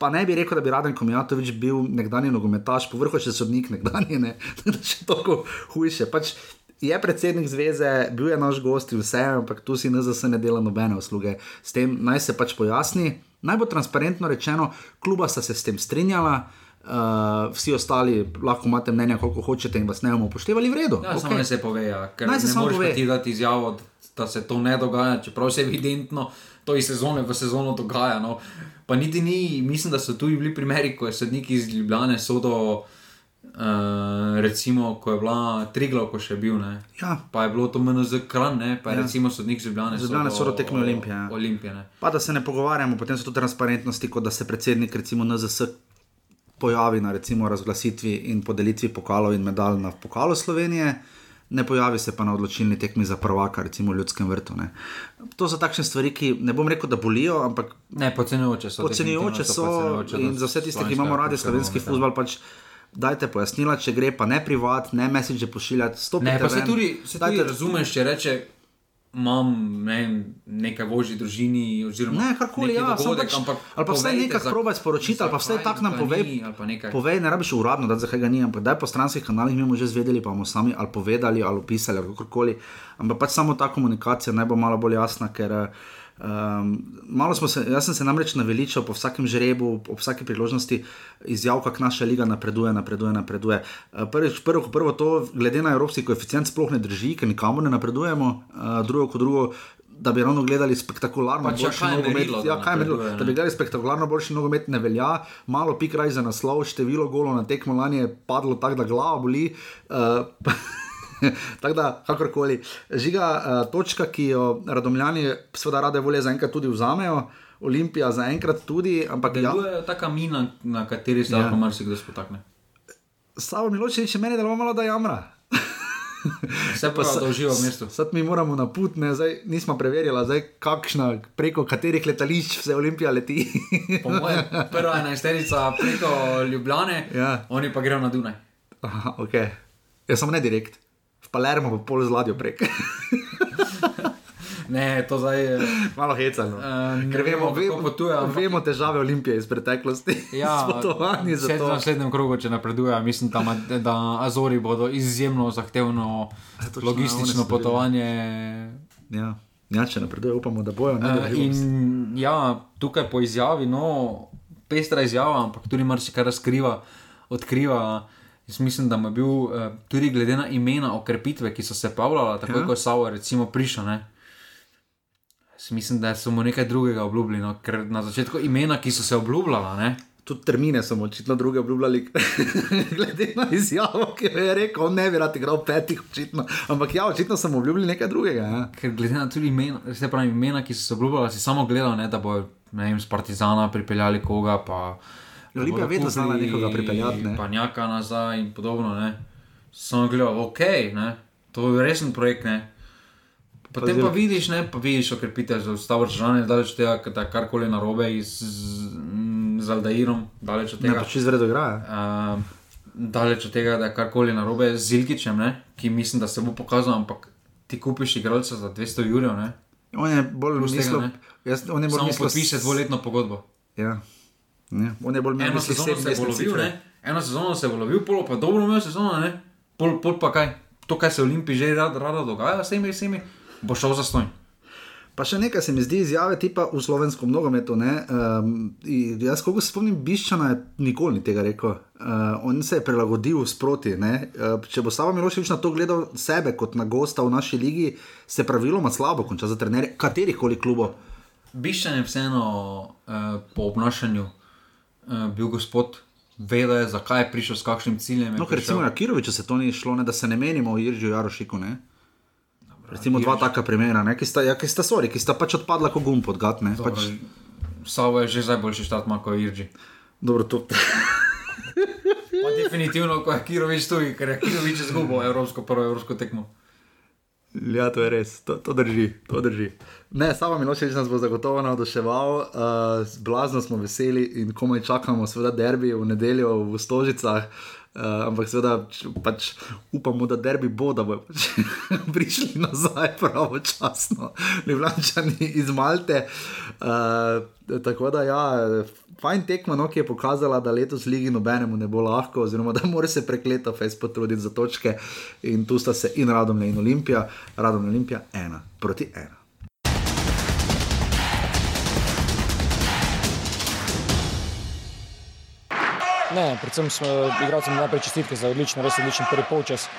pa ne bi rekel, da bi Raden Komijatovič bil nekdani nogometaš, povrhu še sodnik nekdani, ne? *laughs* še toliko hujše. Pač je predsednik zveze, bil je naš gost in vse, ampak tu si NZS ne dela nobene usluge. S tem naj se pač pojasni. Naj bo transparentno rečeno, kluba sta se s tem strinjala. Uh, vsi ostali lahko imate mnenja, koliko hočete, in vas ne bomo upoštevali, v redu. Ja, okay. samo ne se pove, ja, ker Naj se ne moreš ti dati izjavo, da se to ne dogaja, čeprav se evidentno to iz sezone v sezono dogaja. No. Pa niti ni, mislim, da so tu bili primeri, ko je sodnik iz Ljubljane sodo, uh, recimo, ko je bila Triglav, ko še bil. Ne. Ja. Pa je bilo to MNZ kran, ne, pa je Ja. recimo sodnik iz Ljubljane. Z Ljubljane sodil so tekme o- Olimpije, ja. Olimpije ne. Pa da se ne pogovarjamo, potem so to transparentnosti, kot da se predsednik, recimo NZS, pojavi na recimo razglasitvi in podelitvi pokalov in medalj na pokalu Slovenije, ne pojavi se pa na odločilni tekmi za prvaka, recimo v ljudskem vrtu. Ne. To so takšne stvari, ki ne bom rekel, da bolijo, ampak Ne, podcenjujoče so. Podcenjujoče so podcenjujoče in za vse tiste, ki imamo radi slovenski futbol, pač dajte pojasnila, če gre, pa ne privat, ne message pošiljati, stopite Ne, pa se tudi, se tudi dajte- razumeš, če reče, imam ne, nekaj vožji družini, oziroma Ne, karkoli, ja, dogodek, pač, ampak ali pa vsaj nekaj probaj sporočiti, ali pa vsaj tak nam povej. ni. Povej, ne rabiš uradno, da zakaj ga ni, ampak daj po stranskih kanalih, mi bomo že zvedeli, pa bomo sami ali povedali, ali opisali, ali kakorkoli. Ampak pač samo ta komunikacija naj bo malo bolj jasna, ker um, malo smo se, jaz sem se namreč naveličal po vsakem žrebu, po vsaki priložnosti izjav, kako naša liga napreduje, napreduje, napreduje. Uh, prvič, prvo, prvo to, glede na evropski koeficient, sploh ne drži, ker nikamor ne napredujemo, uh, drugo, kot drugo. Da bi ravno gledali spektakularno Pač ja, boljši je nogomet. merilo, da Ja, kaj merilo? Da bi gledali spektakularno boljši nogomet, ne velja, malo pik raj za naslov, število golov na tekmo lani je padlo tako, da glava boli. Uh, *laughs* *laughs* Tako da, kakorkoli, žiga uh, točka, ki jo radomljani, seveda, rade volje zaenkrat tudi vzamejo. Olimpija zaenkrat tudi, ampak ja. To je taka mina, na kateri se lahko ja. marsikdo spotakne. Samo Miločevič je meni delo malo, da jamra. *laughs* Vse pa se uživa v mestu. Sad mi moramo na put, ne, zdaj nismo preverjali, zdaj kakšna, preko katerih letališč vse Olimpija leti. mojem, prva enajsterica preko Ljubljane, ja. oni pa grejo na Dunaj. Aha, ok. Jaz sem ne direkt, Palermo pa pol z ladjo prek. *laughs* Ne, to zdaj je malo hecano. Uh, Ker vemo, vemo, potuje, ampak... vemo težave Olimpije iz preteklosti. *laughs* Ja, za to. V naslednjem krogu, če napreduje, mislim, tam, da Azori bodo izjemno zahtevno ja, logistično potovanje. Ja. ja, če napreduje, upamo, da bojo. Uh, in ja, tukaj po izjavi, no, pestra izjava, ampak tudi marsikaj razkriva, odkriva. Jaz mislim, da je bil uh, tudi glede na imena okrepitve, ki so se pavljala, tako ja. kot so recimo prišle mislim, da so mu nekaj drugega obljubili. No? Ker na začetku imena, ki so se obljubljala. Ne? Tudi termine so očitno druge obljubljali, *laughs* glede na izjavo, ki je rekel, ne bi rad igral petih, očitno. Ampak ja, očitno sem obljubil nekaj drugega. Ja. Ker glede na tudi imena, se pravi, imena, ki so se obljubljali, si samo gledal, ne, da bo ne vem, z Partizana pripeljali koga. Pa, Olimpija vedno znala nekoga pripeljati. Ne. Pa njaka nazaj in podobno. Ne. Samo gledal, ok, ne. to je resen projekt. Ne. Potem pa, pa vidiš, ne, pa vidiš, okrepite za ustavo države, daleč od tega, da je karkoli narobe z, z, Aldairom, daleč od tega. Ne, če zredo igra. Uh, daleč od tega, da je karkoli narobe z Zilkičem, ne, ki mislim, da se bo pokazal, ampak ti kupiš igralca za 200 jurjev. On je bolj mislil, jaz, on je bolj mislil, da piše dvoletno pogodbo. Ja. Ja. On je bolj mislil, da se bo lovil, ne. Eno sezono se bo lovil, polo pa dobro imel sezono, ne. Pol, pol pa kaj, to, kaj se v Olimpiji že rada, rada dogaja, vsemi, vsemi bo šel za stojn. Pa še nekaj se mi zdi izjave tipa v slovenskem nogometu. Um, jaz, ko se spomnim, Biščana je nikoli ni tega rekel. Uh, on se je prilagodil sproti. Uh, če bo Savo Miloševič na to gledal sebe kot na gosta v naši ligi, se praviloma slabo konča za trenerje katerih koli klubov. Biščan je vseeno uh, po obnašanju uh, bil gospod. Vedel je, zakaj je prišel s kakšnim ciljem. No, recimo, ja, Kirovič, se to ni šlo, ne, da se ne menimo o Iržiju Jarošiku. Ne? Recimo dva taka primera, ne, ki, sta, ja, ki sta sorry, ki sta pač odpadla kot gum pod gat. Pač... Savo je že najboljši štat, kot Irži. Dobro, to. definitivno, ko je Kirovič tu, ker je Kirovič izgubil evropsko, prvo evropsko tekmo. Ja, to je res, to, to drži, to drži. Ne, samo Miloševič nas bo zagotovo navduševal, uh, blazno smo veseli in komaj čakamo, seveda, derbi v nedeljo v Stožicah. Uh, ampak seveda pač upamo, da derbi bo, da bodo pač *laughs* prišli nazaj pravočasno, Ljubljani iz Malte. Uh, tako da, ja, fajn tekmo, no, ki je pokazala, da letos ligi nobenemu ne bo lahko, oziroma da mora se prekleto fez potruditi za točke. In tu sta se in Radom in Olimpija, Radom in Olimpija ena proti ena. Ne, predvsem smo igralcem najprej čestitke za odličen, res odličen prvi polčas.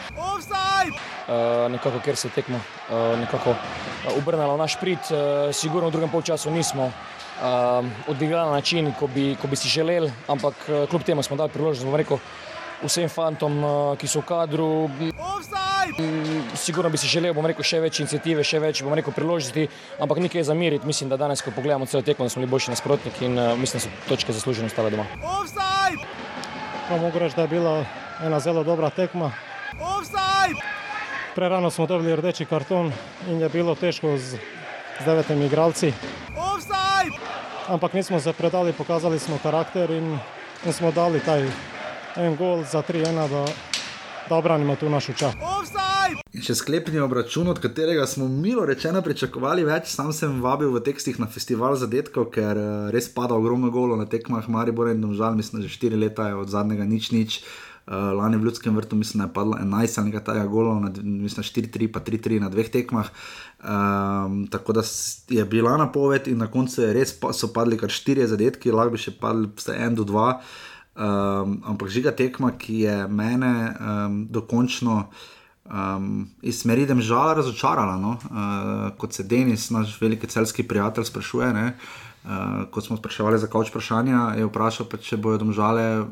Uh, nekako, ker se je tekmo uh, nekako uh, obrnilo v naš prid, uh, sigurno v drugem polčasu nismo uh, odigrali na način, ko bi, ko bi si želeli, ampak uh, kljub temu smo dali priložnost, rekel, vsem fantom, uh, ki so v kadru. Um, sigurno bi si želel, bomo rekel, še več inicijative, še več, bomo rekel, priložnosti, ampak nekaj je zamiriti. Mislim, da danes, ko pogledamo celo tekmo, smo bili boljši nasprotniki in uh, mislim, da so točke zaslužene ostale doma. Offside! Pa mogu reči, da je bila ena zelo dobra tekma. Prerano smo dobili rdeči karton in je bilo težko z, z devetimi igralci. Ampak nismo se predali, pokazali smo karakter in, in smo dali taj en gol za 3-1, da, da obranimo tu našo čas. In še sklepni obračun, od katerega smo milo rečeno pričakovali več, sam sem vabil v tekstih na festival zadetkov, ker eh, res pada ogromno golo na tekmah Maribor in Domžal, mislim, že 4 leta je od zadnjega nič nič. Uh, lani v Ljudskem vrtu mislim, da je padlo 11 ali nekaj tega golov, mislim 4-3 pa 3-3 na dveh tekmah. Um, tako da je bila napoved in na koncu je res pa, so padli kar 4 zadetki, lahko bi še padli 1 do 2. Um, ampak žiga tekma, ki je mene um, dokončno um, iz smeri Demžala razočarala. No? Uh, kot se Denis, naš veliki celski prijatelj, sprašuje, ne? Uh, ko smo spraševali za kavč vprašanja, je vprašal, pa, če bodo domžale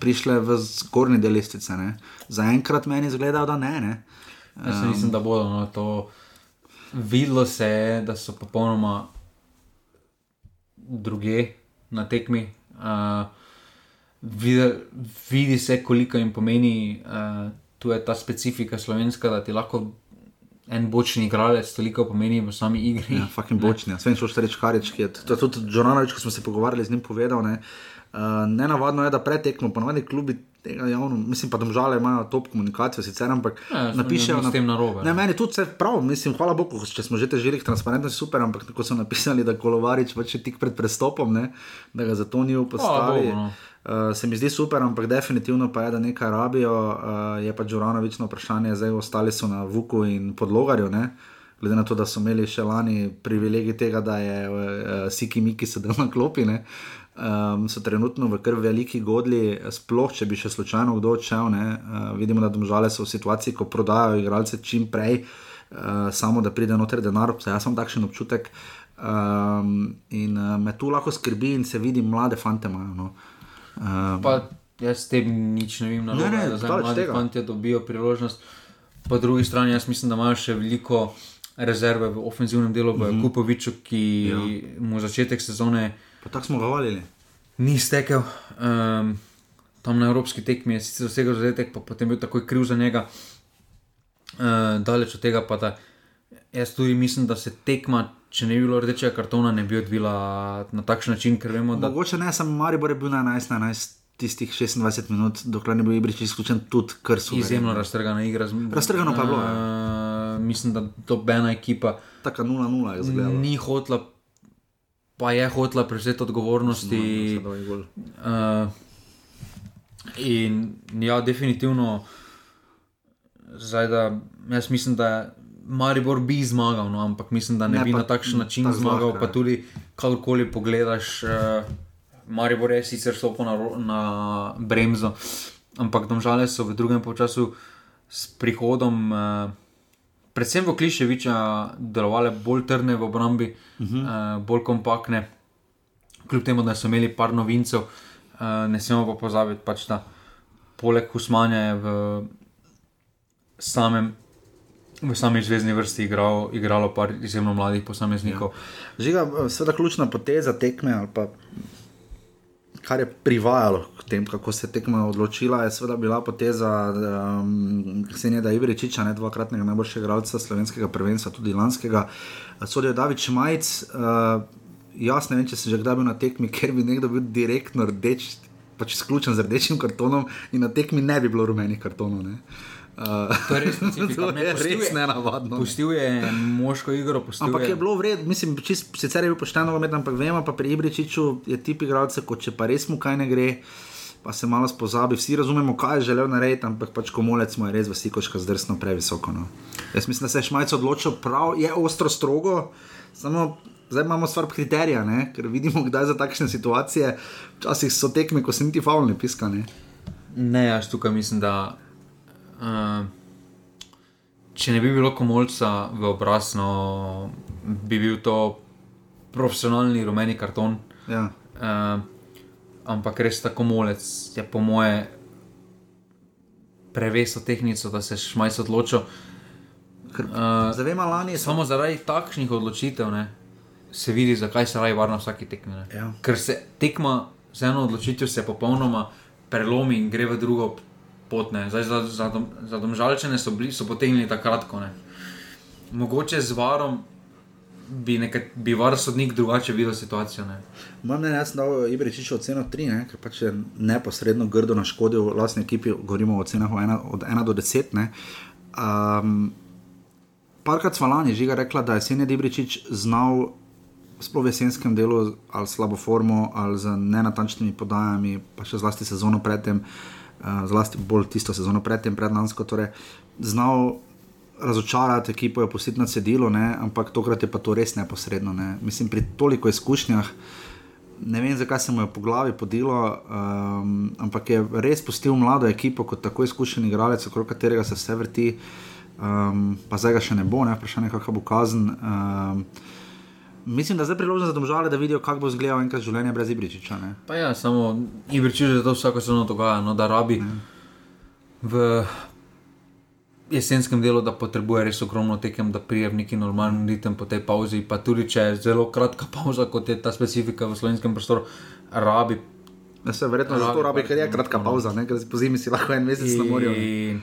prišle v zgornji del lestvice. Zaenkrat meni zgleda, da ne. ne. Jaz um, mislim, da bodo no, to. Videlo se je, da so popolnoma druge na tekmi. Uh, vidi, vidi se, koliko jim pomeni, uh, tu je ta specifika slovenska, da ti lahko en bočni igralec toliko pomeni v sami igri. Ja, fucking bočni, svej šlo še reči karič, ki je to tudi Džonanovič, ko smo se pogovarjali z njim, povedal. Ne, uh, nenavadno je, da pretekmo, ponovadi klubi. Javno, mislim pa, da žale imajo top komunikacijo, sicer ampak ja, napišejo na tem narobe. Ne, meni tudi vse prav, mislim, hvala Bogu, če smo že težili transparentno, super, ampak ko so napisali, da Kolovarič pač je tik pred prestopom, ne, da ga zato ni upostavil. Uh, se mi zdi super, ampak definitivno pa je, da nekaj rabijo. Uh, je pa Džuranovič na vprašanje, zdaj ostali so na Vuku in podlogarju. Ne? Glede na to, da so imeli še lani privilegij tega, da je uh, Siki Miki sedel na klopi, um, so trenutno v kar veliki godli, sploh če bi še slučajno kdo odšel. Uh, vidimo, da domžale so v situaciji, ko prodajajo igralce čim prej, uh, samo da pride noter denar. Jaz sem takšen občutek um, in uh, me tu lahko skrbi in se vidi, mlade fante imajo. No. Um, pa jaz s tem nič ne vem, ne, ne, da zdaj mladi fanti dobijo priložnost. Po drugi strani, jaz mislim, da imajo še veliko rezerve v ofenzivnem delu, v mm -hmm. Kupoviču, ki ja. mu začetek sezone. Pa tako smo ga valili. Ni stekel. Um, tam na evropski tekmi je sicer vsega zadetek, pa potem bil takoj kriv za njega. Uh, daleč od tega pa da. Jaz tudi mislim, da se tekma če ne bi bilo rdečega kartona, ne bi odvila na takšen način. Vemo, da... Mogoče ne, samo Maribor je bil na 11, 11. Tistih 26 minut, dokler ne bo Ibrič izključen, tudi kar so. Izjemno raztrgana igra. Raztrgano pa je bilo. Uh, mislim, da to ena ekipa. Tako 0-0 je zgledala. Ni hotla, pa je hotla prevzeti odgovornosti. Uh, in ja, definitivno, zdaj, da, jaz mislim, da Maribor bi zmagal, no, ampak mislim, da ne, ne bi na takšen način tak zmagal. Zlahka, pa tudi, kakorkoli pogledaš, uh, Maribor je sicer stopil na, na bremzo, ampak domžale so v drugem času s prihodom, uh, predvsem v Kliševiča, delovale bolj trdne v obrambi, uh -huh. uh, bolj kompaktne. Kljub temu, da so imeli par novincev, uh, ne smemo pa pozabiti, pač, da poleg Husmanja je v samem v sami zvezdni vrsti igral, igralo par izjemno mladih posameznikov. Ja. Žiga, seveda, ključna poteza tekme ali pa. Kar je privajalo k temu, kako se je tekma odločila, je seveda bila poteza um, Ksenija Ibričiča, ne dvakratnega najboljšega igralca slovenskega prvenstva, tudi lanskega. Sodijo David Šmajc, uh, jaz ne vem, če si že kdaj bil na tekmi, ker bi nekdo bil direktno rdeč, pač izključen z rdečim kartonom in na tekmi ne bi bilo rumenih kartonov. Ne. Uh, *laughs* to je res, ne, je res nenavadno. Pustil je moško igro. Ampak je, je bilo vredno, mislim, čist, sicer je bil pošteno, ampak vemo pa pri Ibričiču je tip igralca, kot če pa res mu kaj ne gre. Pa se malo spozabi, vsi razumemo, kaj je želel narediti, ampak pač komolec mu je res vsikoška zdrsno previsoko. No. Jaz mislim, da se je Šmajc odločil prav, je ostro strogo, samo zdaj imamo stvar kriterija, ne? ker vidimo, kdaj za takšne situacije, včasih so tekme, ko se niti faulne piskane. Ne, jaz tukaj mislim, da Uh, če ne bi bilo komolca v obraz, no, bi bil to profesionalni rumeni karton. Ja. Uh, ampak res tako molec je po moje preveso tehnico, da se šmajs odločil. Uh, Zavema lani. Samo zaradi takšnih odločitev ne, se vidi, zakaj se raje varno vsaki tekmi. Ja. Ker se tekma z eno odločitvijo popolnoma prelomi in gre v drugo pot. Za, za, dom, za domžalčene so, bili, so potegnili tako kratko. Ne. Mogoče z varom bi, nekaj, bi var sodnik drugače videl situacijo. Mojem mnenju, jaz sem dal Ibričiču oceno 3, ne, ker pač je neposredno grdo naškodil vlastni ekipi, govorimo o ocenah od 1 do 10. Um, Parkrat smo lani že rekla, da je Senja Ibričič znal. Sploh v jesenskem delu, ali slabo formo, ali z nenatančnimi podajami, pa še zlasti sezono predtem, uh, zlasti bolj tisto sezono predtem, predlansko, torej znal razočarati ekipo, jo pustiti na cedilu, ne? ampak tokrat je pa to res neposredno. Ne? Mislim, pri toliko izkušnjah, ne vem, zakaj se mu je po glavi podilo, um, ampak je res pustil mlado ekipo kot tako izkušen igralec, okrog katerega se vse vrti, um, pa zdaj ga še ne bo, ne? vprašanje, kakšna bo kazen. Um, Mislim, da zdaj priložnost za domžale, da vidijo, kako bo izgledalo enkrat življenje brez Ibričiča. Ne? Pa ja, samo Ibričič je to vsako sezono dogaja, no, da rabi mm. v jesenskem delu, da potrebuje res ogromno tekem, da prije v neki normalni ritem po tej pauzi. Pa tudi če je zelo kratka pauza, kot je ta specifika v slovenskem prostoru, rabi. Ja, se verjetno zato rabi, ker je kratka pauza, ker po zimi si lahko en mesec na morju. In,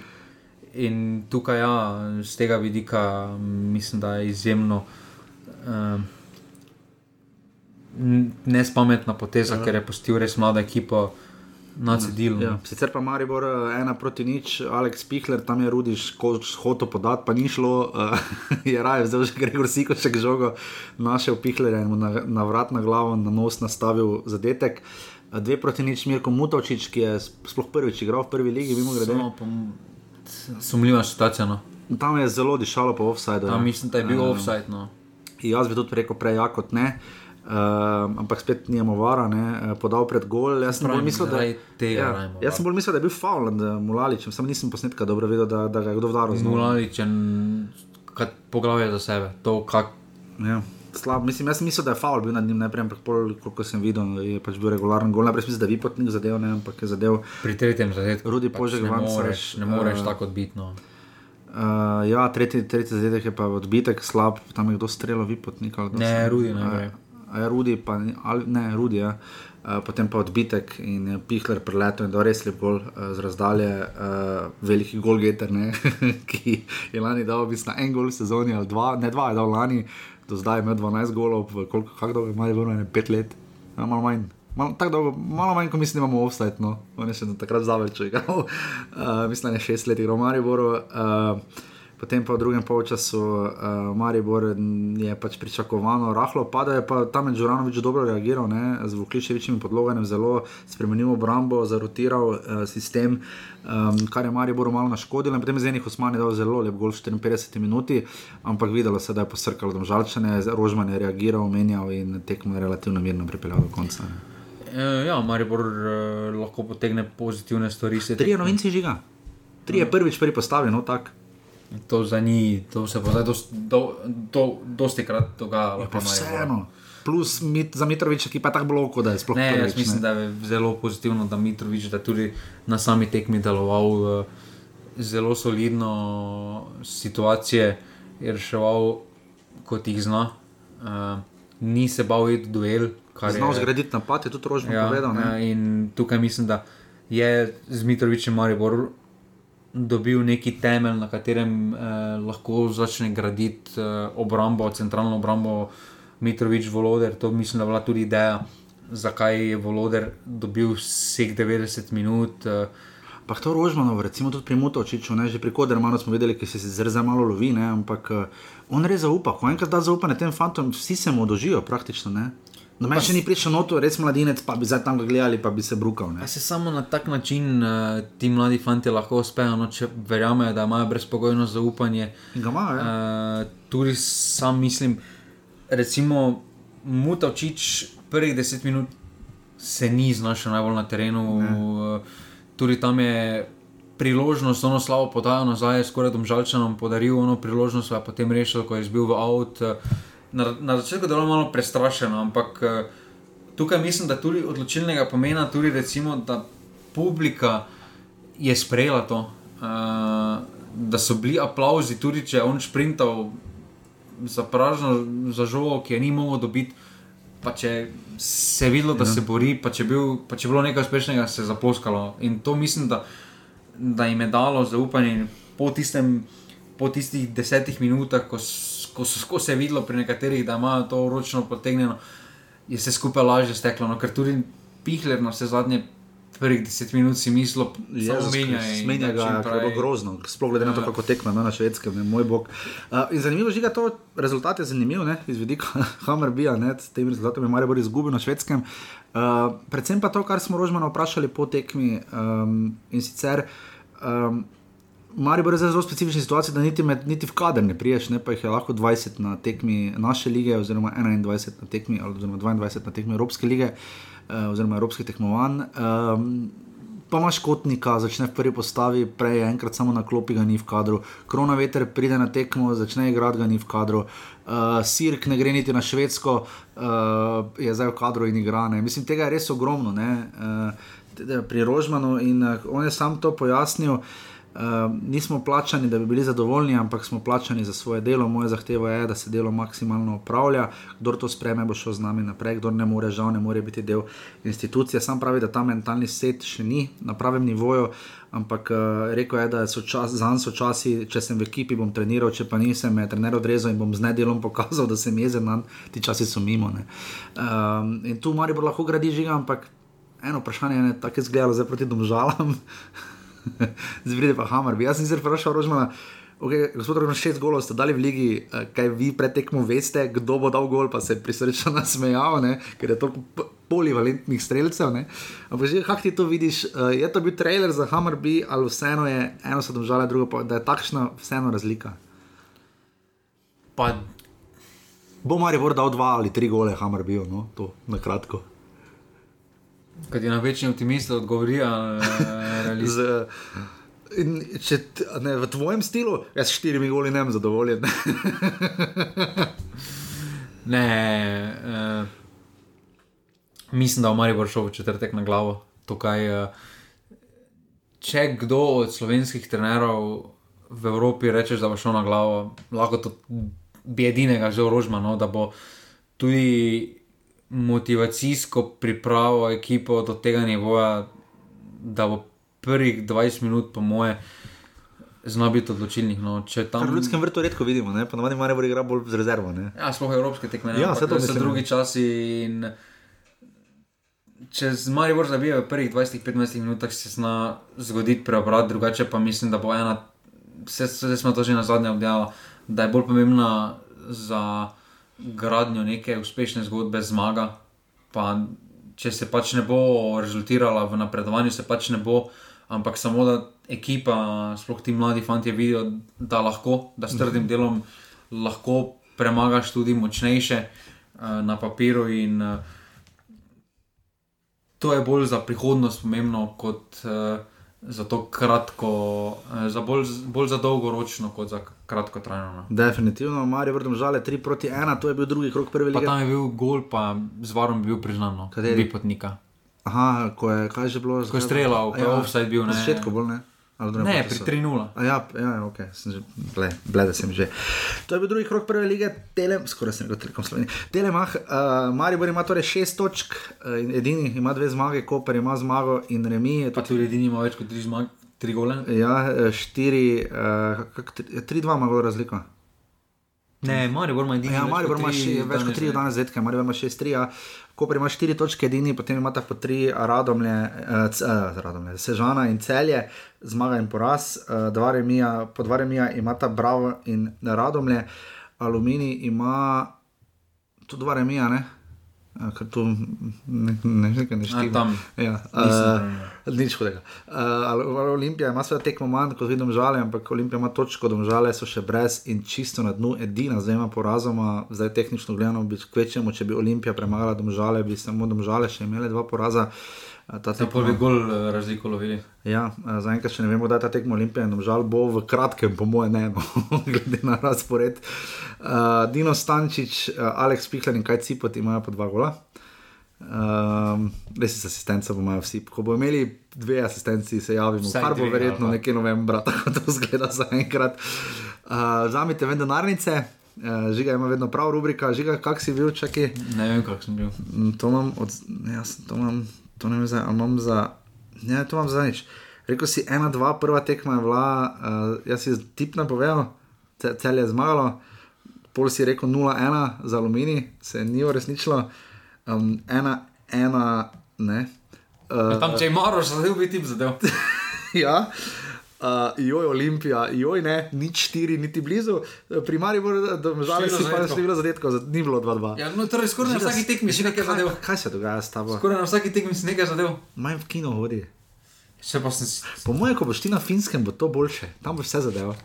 in tukaj, ja, z tega vidika, mislim, da je izjemno. Um, Nespametna poteza, ja. ker je postil res mlada ekipa na cedilu. Ja. Sicer pa Maribor eh, ena proti nič, Aleks Pihler, tam je rudiš, hoče podati, pa ni šlo, uh, *laughs* je raje vzel že Gregor Siko, če ga žogo našel Pihler in mu na, na vrat na glavo, na nos nastavil zadetek. Uh, dve proti nič, Mirko Mutovčič, ki je sploh prvič igral v prvi ligi, mimo grede. Sumljiva situacija. No. Tam je zelo dišalo po offsajdu. Ja. Mislim, da je bil uh, offside. No. Jaz bi tudi rekel prej, kot ne. Uh, Uh, ampak spet nijemo vara, ne, eh, podal pred gol. Jaz sem bolj mislil, da, ja, jaz sem bolj mislil, da je bil faul nad Mulaličem, sam nisem posnetka dobro videl, da, da ga je kdo vdaril. Mulaličem, poglavje za sebe, to kak. Ja. Slab. Mislim, jaz sem mislil, da je faul bil nad njim najprej, ampak pol, koliko sem videl, je pač bil regularen gol. Najprej sem mislil, da je Vipotnik zadev, ne, ampak je zadev. Pri tretjem zadetku. Rudi pač Požek, ne moreš, ne moreš uh, tako odbitno. Uh, ja, tretji, tretji zadetek je pa odbitek slab, tam je kdo streljal Vipotnik. Ne, Rudi, ne. Uh, je Rudi, pa ali, ne, Rudi, ja. Uh, potem pa odbitek in Pihler preletel in da res lep gol uh, z razdalje, uh, veliki golgeter, *laughs* ki je lani dal v bistvu en gol v sezoni ali dva, ne dva, je dal lani, do zdaj je imel 12 golov, koliko, kako dolgo ima, je bilo ne pet let, ja, malo manj. Malo, dolgo, malo manj, kot mislim, imamo offset, no, on je še takrat zaveč, uh, *laughs* mislim, da je šest let, igro Maribor. Uh, potem pa v drugem polčasu uh, Maribor je pač pričakovano rahlo padal, je pa tam je Džuranovič dobro reagiral, ne, z vkličevičnimi podlogami zelo spremenil obrambo, zarotiral uh, sistem, um, kar je Mariboru malo naškodilo. In potem je z enih Osman je dal zelo lep gol v 54 minuti, ampak videlo se, da je posrkalo domžalčane, Rožman je reagiral, menjal in tekmo je relativno mirno pripeljal do konca. Ne. Ja, Maribor uh, lahko potegne pozitivne stvari. Tri novinci žiga. Tri je prvič pri postavljanju, no tako. To njih, to se bo zdaj dosti do, do, do krat dogajalo. Ja, vseeno. Plus mit, za Mitroviča, ki pa tako bloko, da je sploh ne. Jaz mislim, ne. da je zelo pozitivno, da Mitrovič da tudi na sami tekmi deloval uh, zelo solidno, situacije je reševal, kot jih zna. Uh, ni se bal iti duel. Znal zgraditi napad, je tudi rožno ja, povedal. Ja, in tukaj mislim, da je z Mitrovičem Maribor dobil neki temelj, na katerem eh, lahko začne graditi eh, obrambo, centralno obrambo Mitrovič Voloder. To mislim, da je bila tudi ideja, zakaj je Voloder dobil vseh 90 minut. Eh. Pa to rožmano, recimo tudi pri Mutočiču, ne, že pri Kodermanu smo videli, ki se zelo zelo malo lovi, ne, ampak uh, on res zaupa. Ko enkrat da zaupanje tem fantom, vsi se mu odožijo praktično. Ne. No, meni še ni prišel noto, res mladinec, pa bi zdaj tam gledali, pa bi se brukal. Se samo na tak način uh, ti mladi fanti lahko uspejo, no, če verjamejo, da imajo brezpogojno zaupanje. Imajo, ja. uh, tudi sam mislim, recimo, Mutavčič prvih deset minut se ni znašel najbolj na terenu. Uh, tudi tam je priložnost, ono slabo podajo nazaj, skoraj domžalčanom podaril ono priložnost, pa potem rešil, ko je zbil v avtu. Uh, na, na začetku delo malo prestrašeno, ampak uh, tukaj mislim, da tudi odločilnega pomena, tudi recimo, da publika je sprejela to, uh, da so bili aplauzi, tudi če je on sprintal za pražno, za žogo, ki je ni mogel dobiti. Pa če se je videlo, da ja. se bori, pa če, bil, pa če je bilo nekaj uspešnega, se je zaposkalo. In to mislim, da, da jim je dalo zaupanje po, tistem, po tistih desetih minutah, ko so ko se videlo pri nekaterih, da imajo to ročno potegnjeno, je se skupaj lažje steklo. No, ker tudi Pihler na vse zadnje. Prvih deset minut si mislil, da je to zmenja, da je bilo grozno, sploh glede na to, ja. kako tekmo no, na švedskem, ne moj bog. Uh, zanimivo je, da to rezultat je zanimiv, ne, iz vidika *laughs* Hammerbija, s tem rezultatom je Marijo izgubil na švedskem. Uh, predvsem pa to, kar smo rožmano vprašali po tekmi um, in sicer. Um, Mari bo zelo specifična situacija, da niti, med, niti v kader ne priješ, ne pa jih je lahko 20 na tekmi naše lige, oziroma 21 na tekmi, oziroma 22 na tekmi Evropske lige, uh, oziroma Evropske tekmovanj. Um, pa imaš kotnika, začne v prvi postavi, prej enkrat samo na klopi, ga ni v kadru. Krona veter pride na tekmo, začne igrati, ga ni v kadru. Uh, Sirk ne gre niti na švedsko, uh, je zdaj v kadru in igra. Ne. Mislim, tega je res ogromno. Uh, pri Rožmanu in uh, on je sam to pojasnil. Uh, Uh, nismo plačani, da bi bili zadovoljni, ampak smo plačani za svoje delo. Moja zahteva je, da se delo maksimalno upravlja. Kdo to spreme, bo šel z nami naprej, kdo ne more, žal ne more biti del institucije. Sam pravi, da ta mentalni set še ni na pravem nivoju, ampak uh, rekel je, da so čas, za nas so časi, če sem v ekipi, bom treniral, če pa nisem, me trener odrezal in bom z nedelom pokazal, *laughs* da sem jezen, nam ti časi so mimo. Uh, in tu Mari bo lahko gradi žiga, ampak eno vprašanje je, tako je zgledalo zdaj proti domžalam. *laughs* *laughs* Zvrede pa Hamar. Jaz sem se vprašal, Rožmana, okay, gospod Rožman, šest golov ste dali v ligi, eh, kaj vi pretekmo veste, kdo bo dal gol, pa se je prisrčno *laughs* nasmejal, ne? ker je toliko polivalentnih streljcev. Ampak že, kako ti to vidiš, eh, je to bil trailer za Hamar B, ali vseeno je eno so domžale, drugo pa, da je takšna vseeno razlika. Pa. Bo Marijo Bor dal dva ali tri gole, Hamar bil, no, to na kratko. Kaj ti na večni optimist odgovori? In če ne v tvojem stilu, jaz s štirimi goli ne vem zadovoljen. *laughs* ne, uh, mislim, da v Mariju bo šel v četrtek na glavo. Tukaj, uh, če kdo od slovenskih trenerov v Evropi reče, da bo šel na glavo, lahko to bi edinega že orožma, no, da bo tudi motivacijsko pripravo ekipo do tega nivoja, da bo prvih 20 minut, po moje, znal biti odločilnih. No, tam... V ljudskem vrtu redko vidimo, ne? mora biti igra bolj z rezervo. Ne? Ja, sploh evropske tekme. Ja, se to so drugi časi. In... Če z Marijo zabijajo v prvih 20-15 minutah, se zna zgoditi preobrat, drugače pa mislim, da bo ena, vse smo to že na zadnje obdelali, da je bolj pomembna za gradnjo neke uspešne zgodbe zmaga. Pa, če se pač ne bo rezultirala v napredovanju, se pač ne bo, ampak samo da ekipa, sploh ti mladi fanti, vidijo, da lahko, da s trdim mhm. delom lahko premagaš tudi močnejše uh, na papiru. In, uh, to je bolj za prihodnost pomembno kot. Uh, za to kratko, eh, za bolj, bolj za dolgoročno, kot za kratko trajno. No. Definitivno, Marijo vrtam žale 3 proti 1, to je bil drugi krok prve lige. Tam je bil gol, pa z varom bil priznano, da je bil potnika. Aha, ko je, kaj že bilo? Ko je streljal, ko je ja, offside bil. Na začetku bolj ne. Ne, pri 3-0. Ja, ja, ok, sem že, ble, ble, da sem že. To je bil drugi krok prve lige, Telem, skoraj sem rekel, Telekom Slovenije. Telemah, uh, Maribor ima torej šest točk, uh, edini ima dve zmage, Koper ima zmago in Remi. Pa tudi edini ima več kot tri zmage, tri gole. Ja, eh, štiri, uh, tri, dva ima gole razliko. Ne, Maribor ima edini. Ja, Maribor ima še več kot tri danes zetke, Maribor ima šest, tri. Ja. Ko ima štiri točke, edini, potem ima ta po tri, radomlje, eh, eh radomlje, sežana in celje, zmaga in poraz, eh, dva remija, po dva remija ima ta bravo in radomlje, aluminij ima tudi dva remija, ne? Ker tu ne vem, kaj nešteje. Tam je. Ja, uh, nič hudega. Uh, Olimpija ima svoje tekmo manj kot vidim žale, ampak Olimpija ima točko, domžale so še brez in čisto na dnu, edina z dvema porazoma. Zdaj tehnično gledano bi kvečemo, če bi Olimpija premagala domžale, bi samo domžale še imele dva poraza. Ta tekmo bi bolj eh, razliko lovili. Ja, eh, zaenkrat še ne vemo, da je ta tekmo Olimpija in žal bo v kratkem, po mojem, ne, *laughs* no, glede na razpored. Uh, Dino Stančič, uh, Aleks Pihler in kaj cipot imajo po dva gola. Um, res je, asistenca bomo vsi. Ko bomo imeli dve asistenci, se javimo, Vsaj kar bo verjetno nekje novembra, *laughs* tako da to zgleda zaenkrat. Uh, Zamite ven denarnice. Uh, žiga ima vedno prav rubrika, žiga, kak si bil, čakaj. Ne vem, kak sem bil. Mm, to imam, od, jaz, to imam to ne vem, zdaj, ali imam za. Ne, to imam za nič. Rekel si, ena, dva, prva tekma je bila, uh, jaz si tip ne povedal, cel je zmagalo, pol si rekel 0-1 za aluminij, se ni uresničilo, um, ena, ena, ne. Uh, tam če imaš, zadev bi tip zadev. *laughs* ja uh, joj, Olimpija, joj, ne, nič štiri, niti blizu, primarni bo, da žal si pa ne bilo zadetkov, ni bilo 2-2. Ja, no, torej skoraj na vsaki tekmi si nekaj zadev. Kaj se dogaja s tabo? Skoraj na vsaki tekmi si nekaj zadev. Manj v kino hodi. Sem... Po mojem, ko boš ti na finskem, bo to boljše, tam boš vse zadev.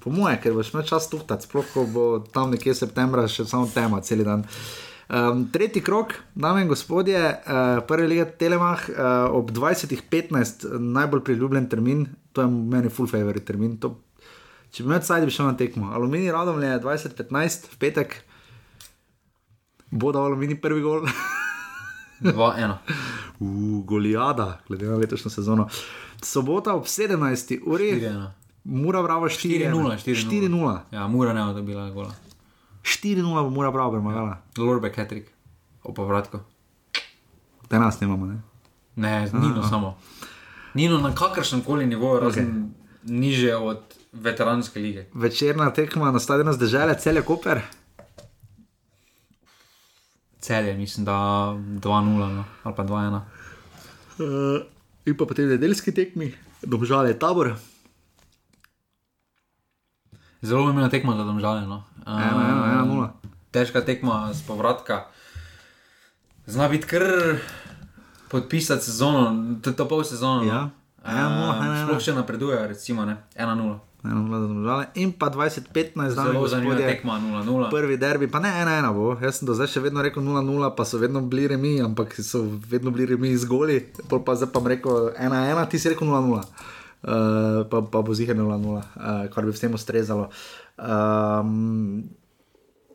Po mojem, ker boš imel čas tuhtati, sploh ko bo tam nekje septembra še samo tema, cel dan. Um, tretji krok, dame in gospodje, uh, prvi liga Telemah uh, ob 20.15, najbolj priljubljen termin, to je meni full favorite termin. To, če bi imel sajt, bi šel na tekmo. Aluminij radom je 20.15 v petek, bo dal aluminij prvi gol. 2-1. *laughs* Uh, Golijada, glede na letošnjo sezono. Sobota ob 17. uri, 4-1. Mura Bravo 4-0. 4-0. 4-0. Ja, mura ne bo bila gola. 4-0 bo Mura Bravo premagala. Lorbe Ketrik, o povratku. Te nas nemamo, ne? Ne, Nino samo. Nino na kakršnem koli nivoju, razen okay. niže od veteranske lige. Večerna tekma na stadionu zdržele, cel je Koper. Celje, mislim, da 2-0 no, ali pa 2-1. Uh, in pa potem nedeljski tekmi, domžale tabor. Zelo pomembna tekma za domžale. No. Ena, ena, ena, nula. Težka tekma z povratka. Zna biti kar podpisati sezono, to je to pol sezono. Ja. No. Ena, nula, ena, ena. Sploh še napredujejo, recimo, ne? 1-0. Ena, nula za domžale. In pa 20-15, da Zelo zanimiva tekma, 0-0. Prvi derbi, pa ne 1-1 bo. Jaz sem do zdaj še vedno rekel 0-0, pa so vedno bili remi, ampak so vedno bili remi z goli. Pol pa zdaj pa bom rekel 1-1, ti si rekel 0-0. Uh, pa, pa bo zihar 0-0, uh, kar bi vsem ustrezalo. Um,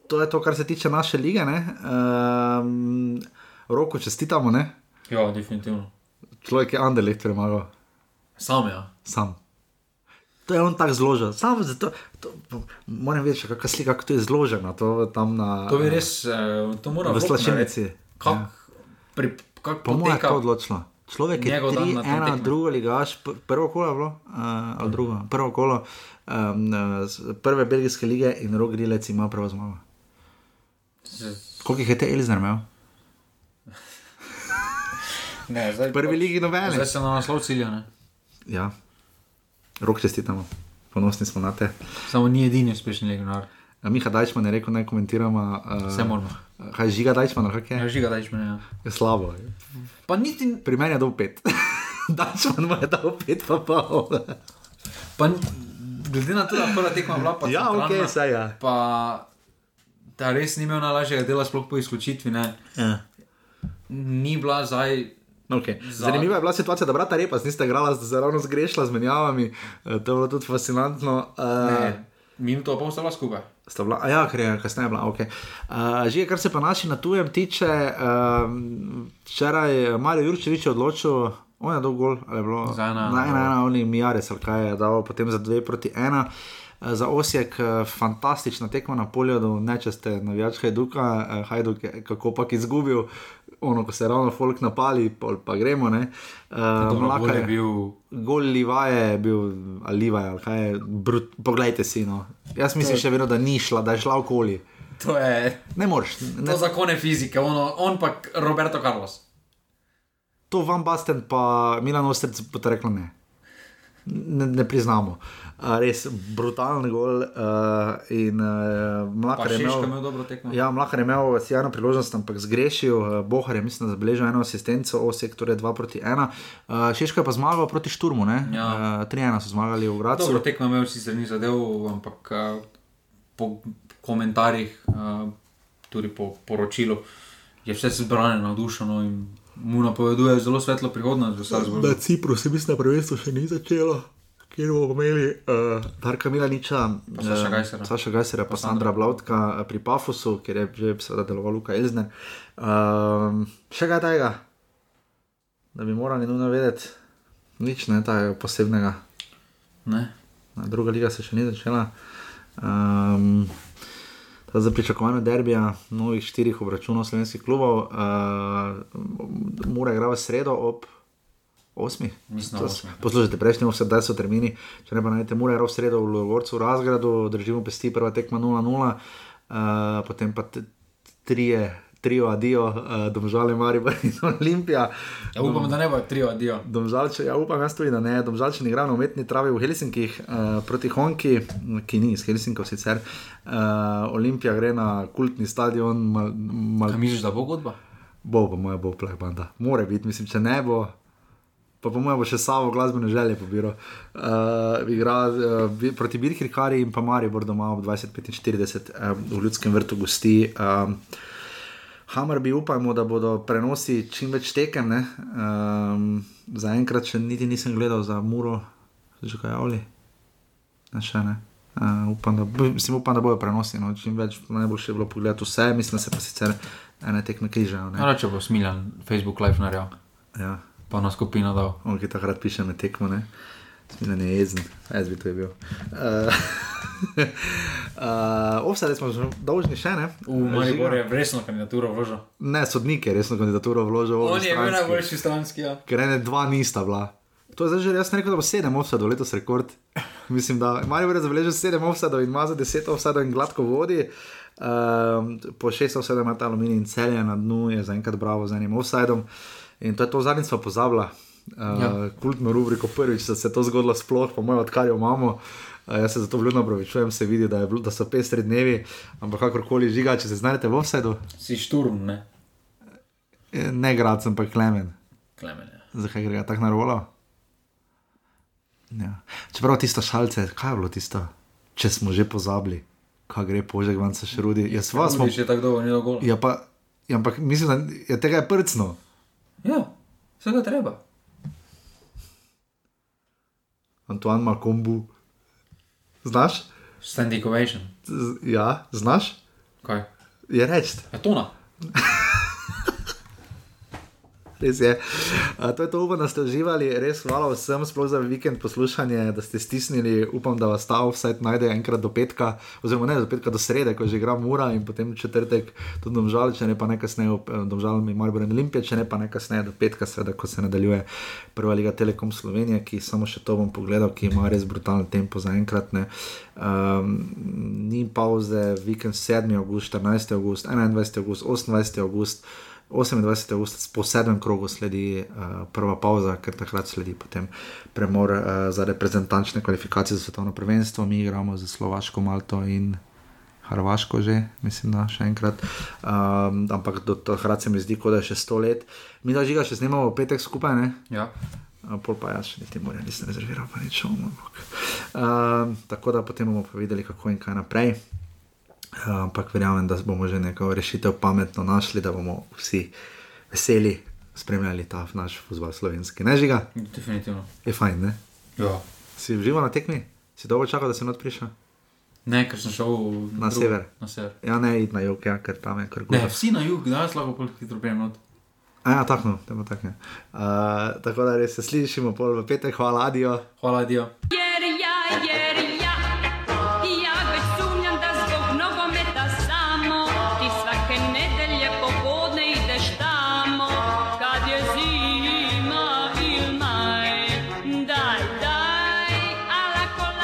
to je to, kar se tiče naše lige. Um, roko čestitamo, ne? Ja, definitivno. Človek je Anderlecht premagal. Sam ja. Sam. To je on tako zložen. Sam zato, to, moram vedeti, kakšna slika, kako to je zloženo. To, na, To bi res, eh, to mora v Vlok slačilnici. narediti. Kak, kak Po mojem je poteka- to odločilo. Človek je njegov tri, ena, tekmi. drugo ligaš, pr- prvo kolo je bilo, uh, ali drugo, prvo kolo, um, prve belgijske lige in rok grilec ima prvo zmago. Koliko jih je te Elizner imel? *laughs* Ne, zdaj, Prvi ligi nobene. Zdaj se na naslov cilja, ne. Ja, rok čestitamo, ponosni smo na te. Samo ni edini uspešni legionar. Miha Dajčman je rekel, naj komentiramo. Uh, Vse moramo. Kaj žiga Dajčman, ali kaj Ja, je? žiga dajš me, ja. Je slabo. Pa niti, Pri meni je dol pet. *laughs* Dajčman mu je dal pet, pa pol. pa n- glede na to, da je prva tekma bila pa ja, ok, saj ja. pa da res ni imel najlažjega dela, sploh po izključitvi, ne. ja. Ni bila zdaj, Okay. Za- Zanimiva je bila situacija, da brata Repa niste igrala, z- ravno zgrešila z menjavami. Eh, To je bilo tudi fascinantno. Uh, ne, minuto pa sta bila skupaj. Sta bila, a ja, ker je kasneje bila, ok. Uh, že kar se pa naši na tujem tiče, um, včeraj je Marijo Jurčevič odločil, on je dol gol, ali je bilo Za ena, na ena. ena, ena, oni Mijares, ali kaj je dal potem za dve proti ena. Eh, Za Osijek eh, fantastična tekma na polju, da ne če ste navijač Hajduka, eh, Hajduk je kako pač izgubil, ono, ko se je ravno folk napali, pol pa gremo. Ne. Uh, gol je je bil, Gol Livaje je bil, ali Livaje, ali kaj je, brut, poglejte si. No. Jaz mislim še vedno, da ni šla, da je šla okoli. to je, Ne moreš, ne, to zakone fizike, ono, on pa Roberto Carlos. to vam Basten pa Milan Ostrec bo to reklo ne. Ne, ne priznamo. Uh, res brutalen gol uh, in uh, Mlakar je imel. imel dobro tekmo. Ja, Mlakar je imel sjajno priložnost, ampak zgrešil. Uh, Bohar je, mislim, zabeležil eno asistenco, Osek, torej 2 proti 1. Uh, Šeška je pa zmagal proti Šturmu, ne? Ja. Uh, 3-1 so zmagali v Gracu. Dobro, tekmo imel sicer ni zadev, ampak uh, po komentarjih, uh, tudi po poročilu, je vse zbrane, navdušeno in mu napoveduje zelo svetlo prihodnost. Na Cipru se mislim, da prvenstvo še ni začelo. Kjer bomo imeli uh, Darka Milaniča, Pa Saša eh, Gajsera. Saša Gajsera, pa, pa Sandra Blautka eh, pri Pafusu, kjer je že seveda deloval Luka Elzner. Um, še kaj tega, da bi morali nujno vedeti, nič ne tega posebnega. Ne? Na druga liga se še ni začela. Um, za pričakovanje derbija, novih štirih obračunov slovenskih klubov, uh, mora igrati v sredo ob 8. Mislim, da osmih. Poslušajte, prejšnji vse zdaj so termini, če ne pa najte, mora v sredo v Lugorcu v razgradu, držimo pesti, prva tekma 0-0, uh, potem pa trije. Trio, adijo, uh, domžale, Maribor in *laughs* Olimpija. Ja, upam, da ne bo trio, dio. Domžalče, ja, upam, jaz tudi, da ne. Domžalčani igrajo na umetni travi v Helsinkih uh, proti Honki, ki ni iz Helsinkov sicer. Uh, Olimpija gre na kultni stadion, mal, mal, Kaj misliš, da bo godba? bo, po mojem, bo pleh banda. More biti, mislim, če ne bo. Pa po mojem bo še samo glasbene želje pobiro. Uh, igra uh, bi- proti Birkirkari in pa Maribor doma ob 2045 uh, v ljudskem vrtu gosti. Uh, Hammer bi upajmo, da bodo prenosi čim več tekem. Um, Zaenkrat še niti nisem gledal za Muro, že kaj javili. Ne, še ne. Uh, upam, da, mislim, upam, da bojo prenosi. No. Čim več najboljše je bilo pogledati vse, mislim, da se pa sicer ene tekme križajo. No, če bo smiljan Facebook Live naredil. Ja. Pa na skupino dal. On, ki takrat piše na tekmo, ne. Smiljan je jezen, jaz bi to je bil. Uh, uh, *laughs* Ovsaj smo že dolžni še ne. V Mariboru je resno kandidaturo vložil. Ne, sodnik je resno kandidaturo vložil. On je bil najboljši stranski. Ja. Ker ene dva nista bila. To je zdaj že jaz rekel, da bo sedem offsadov letos rekord. *laughs* Mislim, da Marijo je zabeležil sedem offsadov in ima za deset offsadov in gladko vodi. Um, po šest offsadov ima ta aluminij in celje na dnu, je zaenkrat bravo z enim offsadom. In to je to zadnjič smo pozabili. Uh, ja. Kultno rubriko prvič, da se je to zgodilo sploh, po mojem, odkar jo imamo. Uh, jaz se zato vljudno pravičujem, se vidi, da, je, da so pestri dnevi, ampak kakorkoli žiga, če se znajdete v offsadu. Si šturm, ne? Ne grad, sem pa klemen. Klemen, ja. Zakaj gre tako narolo? Ja. Čeprav tisto šalce, kaj je bilo tisto, če smo že pozabili, kaj gre požek, vam se še rudi. Jaz vas smo. Že tako dolgo ni dolgo. Ja, pa, ja, ampak mislim, da je tega je prcno. Ja, vse ga treba. Antoine Malkombu, znaš? Standing ovation. Ja, znaš? Kaj? Je reči. Je to na. *laughs* res je. Uh, to je to, upam, da ste uživali, res hvala vsem, sploh za vikend poslušanje, da ste stisnili. Upam, da vas ta offset najde enkrat do petka, oziroma ne do petka, do srede, ko že igra Mura in potem četrtek tudi domžal, če ne pa nekasneje, domžal mi Maribor in Olimpije, če ne pa nekasneje do petka, seveda, ko se nadaljuje prva liga Telekom Slovenije, ki samo še to bom pogledal, ki ima res brutalen tempo za enkrat. Um, ni pauze, vikend 7. august, 14. august, 21. august, 28. august. 28. augusta, po sedmem krogu, sledi uh, prva pauza, ker takrat sledi potem premor uh, za reprezentančne kvalifikacije za svetovno prvenstvo. Mi igramo za Slovaško, Malto in Hrvaško, že mislim, da še enkrat. Um, ampak do takrat se mi zdi, da je še sto let. Mi da žiga še snimamo petek skupaj. Ne? Ja. Pol pa jaz še niti morja nisem rezerviral, pa nič omo. Uh, tako da potem bomo pa videli, kako in kaj naprej. Ampak verjamem, da bomo že neko rešitev pametno našli, da bomo vsi veseli spremljali ta naš futbol slovenski. Ne žiga? Definitivno. Je fajn, ne? Ja. Si živo na tekmi? Si dolgo čakal, da si not prišel? Ne, ker sem šel na drug, sever. Na sever. Ja, ne, id na jug, ja, ker tam je kar gore. Ne, vsi na jug, danes lahko pol hitro prijem not. A ja, tako, tako, uh, tako da res se slišimo pol v petek, hvala, adijo. Hvala, adijo. Yeah!